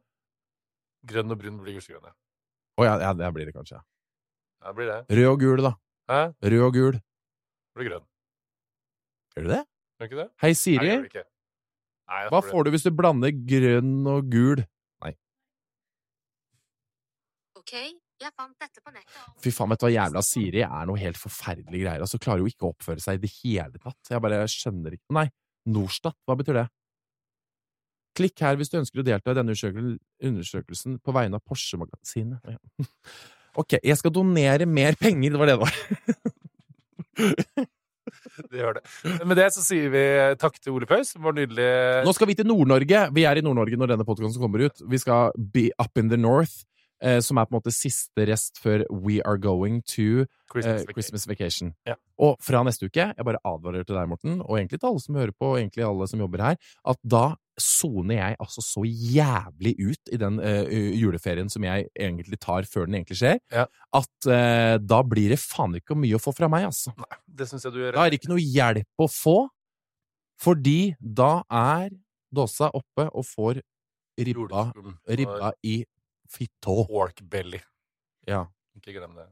Grønn og brun blir gusjegrønn, ja. Å ja, ja, det blir det kanskje. Ja, det blir det. Rød og gul, da. Hæ? Rød og gul. Blir grønn. Gjør du det? Gjør ikke det? Hei, Nei, Siri. det det ikke. Nei, Hva det. får du hvis du blander grønn og gul? Ok, jeg fant dette på nettet. Fy faen, vet du hva jævla Siri er noe helt forferdelige greier. Altså, klarer jo ikke å oppføre seg i det hele tatt. Jeg bare skjønner ikke Nei, Norstat, hva betyr det? Klikk her hvis du ønsker å delta i denne undersøkelsen på vegne av Porsche-magasinet. Ja. [LAUGHS] Ok, jeg skal donere mer penger, det var det det var. [LAUGHS] [LAUGHS] Det gjør det. Med det så sier vi takk til Ole Paus. Vår var nydelig. Nå skal vi til Nord-Norge. Vi er i Nord-Norge når denne podkasten kommer ut. Vi skal be up in the north, eh, som er på en måte siste rest før we are going to Christmas eh, vacation. Christmas vacation. Ja. Og fra neste uke, jeg bare advarer til deg, Morten, og egentlig til alle som hører på, og egentlig alle som jobber her, at da soner jeg altså så jævlig ut i den uh, juleferien som jeg egentlig tar før den egentlig skjer, Ja. at uh, da blir det faen ikke mye å få fra meg, altså. Det synes jeg du gjør. Da er det ikke noe hjelp å få, fordi da er dåsa oppe og får ribba, ribba i fittå. Pork belly. Ja. Ikke glem det.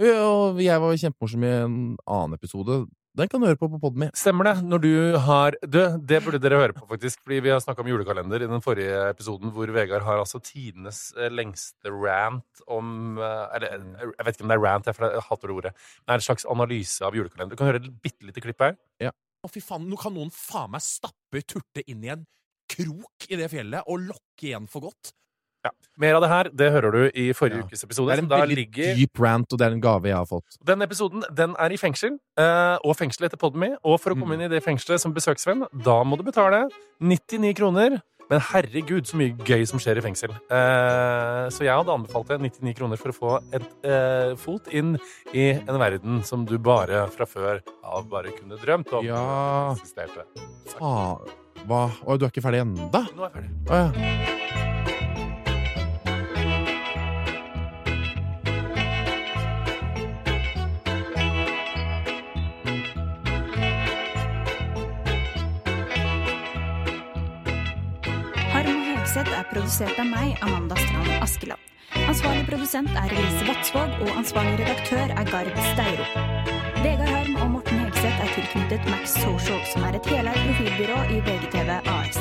Og jeg var kjempemorsom i en annen episode. Den kan du høre på på poden min. Stemmer det. Når du har Du, det burde dere høre på, faktisk. Fordi vi har snakka om julekalender i den forrige episoden, hvor Vegard har altså tidenes eh, lengste rant om eh, Eller jeg vet ikke om det er rant, for jeg hater det ordet. Men det er en slags analyse av julekalender. Du kan høre et bitte lite klipp her. Ja. Å, fy faen, nå kan noen faen meg stappe turte inn i en krok i det fjellet og lokke igjen for godt. Mer av det her det hører du i forrige Ja. ukes episode. Det er en veldig ligger dyp rant, og det er en gave jeg har fått. Den episoden den er i fengsel, og og fengselet heter min. Og for å komme inn i det fengselet som besøksvenn, da må du betale 99 kroner. Men herregud, så mye gøy som skjer i fengsel. Eh, så jeg hadde anbefalt deg 99 kroner for å få et eh, fot inn i en verden som du bare fra før av bare kunne drømt om. Ja, faen. Hva? Å, du er ikke ferdig ennå? Nå er jeg ferdig. Å ja. Produsert av meg, Amanda Strand Askeland. Ansvarlig produsent er Elise Vatsvåg, og ansvarlig redaktør er Gard Steiro. Vegard Harm og Morten Hegseth er tilknyttet Max Social, som er et heleid profilbyrå i VGTV AS.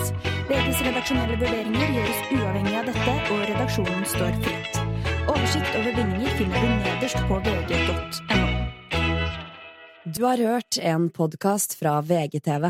VGs redaksjonelle vurderinger gjøres uavhengig av dette, og redaksjonen står fritt. Oversikt over vinninger finner du nederst på vg.no. Du har hørt en podkast fra VGTV.